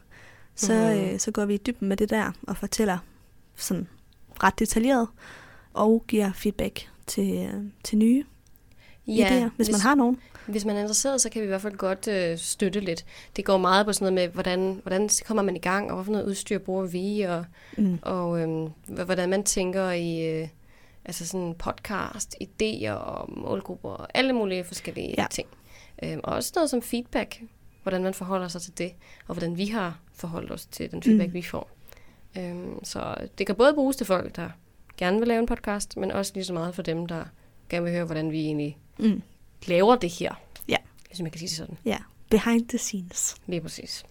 så, Mhm. øh, så går vi i dybden med det der og fortæller sådan ret detaljeret og giver feedback til, øh, til nye ja, idéer, hvis, hvis man har nogen. Hvis man er interesseret, så kan vi i hvert fald godt øh, støtte lidt. Det går meget på sådan noget med, hvordan, hvordan kommer man i gang, og hvorfor noget udstyr bruger vi, og, Mm. og øh, hvordan man tænker i øh, altså sådan podcast, idéer og målgrupper og alle mulige forskellige Ja. ting. Øh, og også noget som feedback, hvordan man forholder sig til det, og hvordan vi har forholdt os til den feedback, Mm. vi får. Øh, så det kan både bruges til folk, der gerne vil lave en podcast, men også lige så meget for dem, der gerne vil høre, hvordan vi egentlig Mm. laver det her. Ja. Hvis man kan sige det sådan. Ja, behind the scenes. Lige præcis.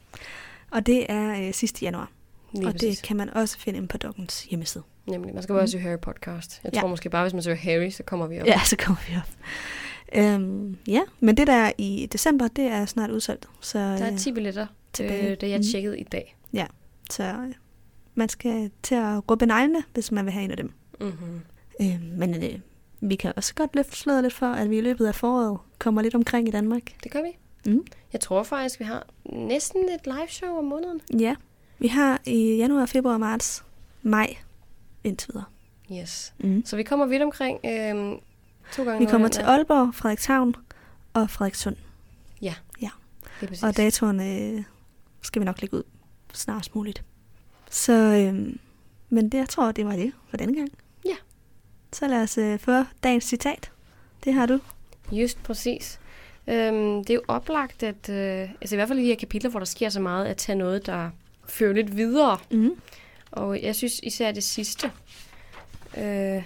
Og det er øh, sidste januar, Lige og præcis. det kan man også finde inde på Doggens hjemmeside. Nemlig. Man skal bare søge Harry podcast. Jeg Ja. tror måske bare, hvis man søger Harry, så kommer vi op. Ja, så kommer vi op. Øhm, ja, men det der i december, det er snart udsolgt. Så, Der er øh, 10 billetter, tilbage. øh, da jeg Mhm. tjekkede i dag. så øh, man skal til at råbe neglene, hvis man vil have en af dem. Mm-hmm. Øh, men øh, vi kan også godt løfte sløret lidt for, at vi i løbet af foråret kommer lidt omkring i Danmark. Det gør vi. Mm. Jeg tror faktisk, vi har næsten et live show om måneden. Ja, vi har i januar, februar, marts, maj indtil videre. Yes. Mm. Så vi kommer vidt omkring øh, to gange. Vi kommer til er- Aalborg, Frederikshavn og Frederikssund. Lige præcis. Og datoerne øh, skal vi nok lægge ud snarest muligt. Så, øh, men det, jeg tror, det var det for denne gang. Ja. Så lad os øh, få dagens citat. Det har du. Just præcis. Øhm, det er jo oplagt, at øh, altså i hvert fald i de her kapitler, hvor der sker så meget, at tage noget, der fører lidt videre. Mm. Og jeg synes især det sidste. Øh,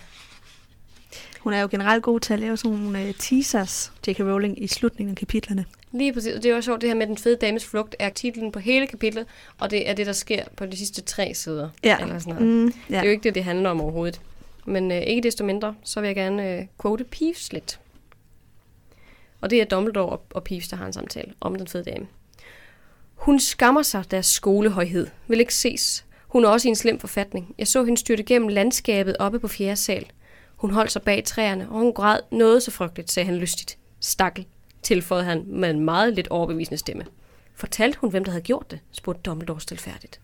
Hun er jo generelt god til at lave sådan nogle øh, teasers, J.K. Rowling, i slutningen af kapitlerne. Lige præcis. Og det er jo sjovt, det her med den fede dames flugt er titlen på hele kapitlet, og det er det, der sker på de sidste tre sider. Ja. Eller sådan noget. Mm, Ja. ja. Det er jo ikke det, det handler om overhovedet. Men øh, ikke desto mindre, så vil jeg gerne øh, quote Peeves lidt. Og det er Dumbledore og, og Peeves, der har en samtale om den fede dame. Hun skammer sig deres skolehøjhed. Vil ikke ses. Hun er også i en slem forfatning. Jeg så hende styrte gennem landskabet oppe på fjerde sal. Hun holdt sig bag træerne, og hun græd noget så frygteligt, sagde han lystigt. Stakkel, tilføjede han med en meget lidt overbevisende stemme. Fortalte hun, hvem der havde gjort det, spurgte Dumbledore stilfærdigt.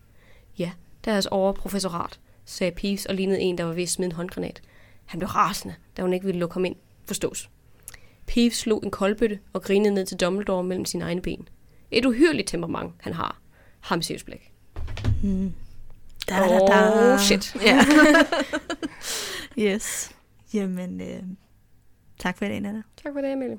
Ja, deres overprofessorat, sagde Peeves og lignede en, der var ved at smide en håndgranat. Han blev rasende, da hun ikke ville lukke ham ind. Forstås. Peeves slog en koldbøtte og grinede ned til Dumbledore mellem sine egne ben. Et uhyrligt temperament, han har. Ham blik. Hmm. Da, Oh, shit. Ja. yes. Jamen, øh, tak for i dag, Nana. Tak for det, Emilie.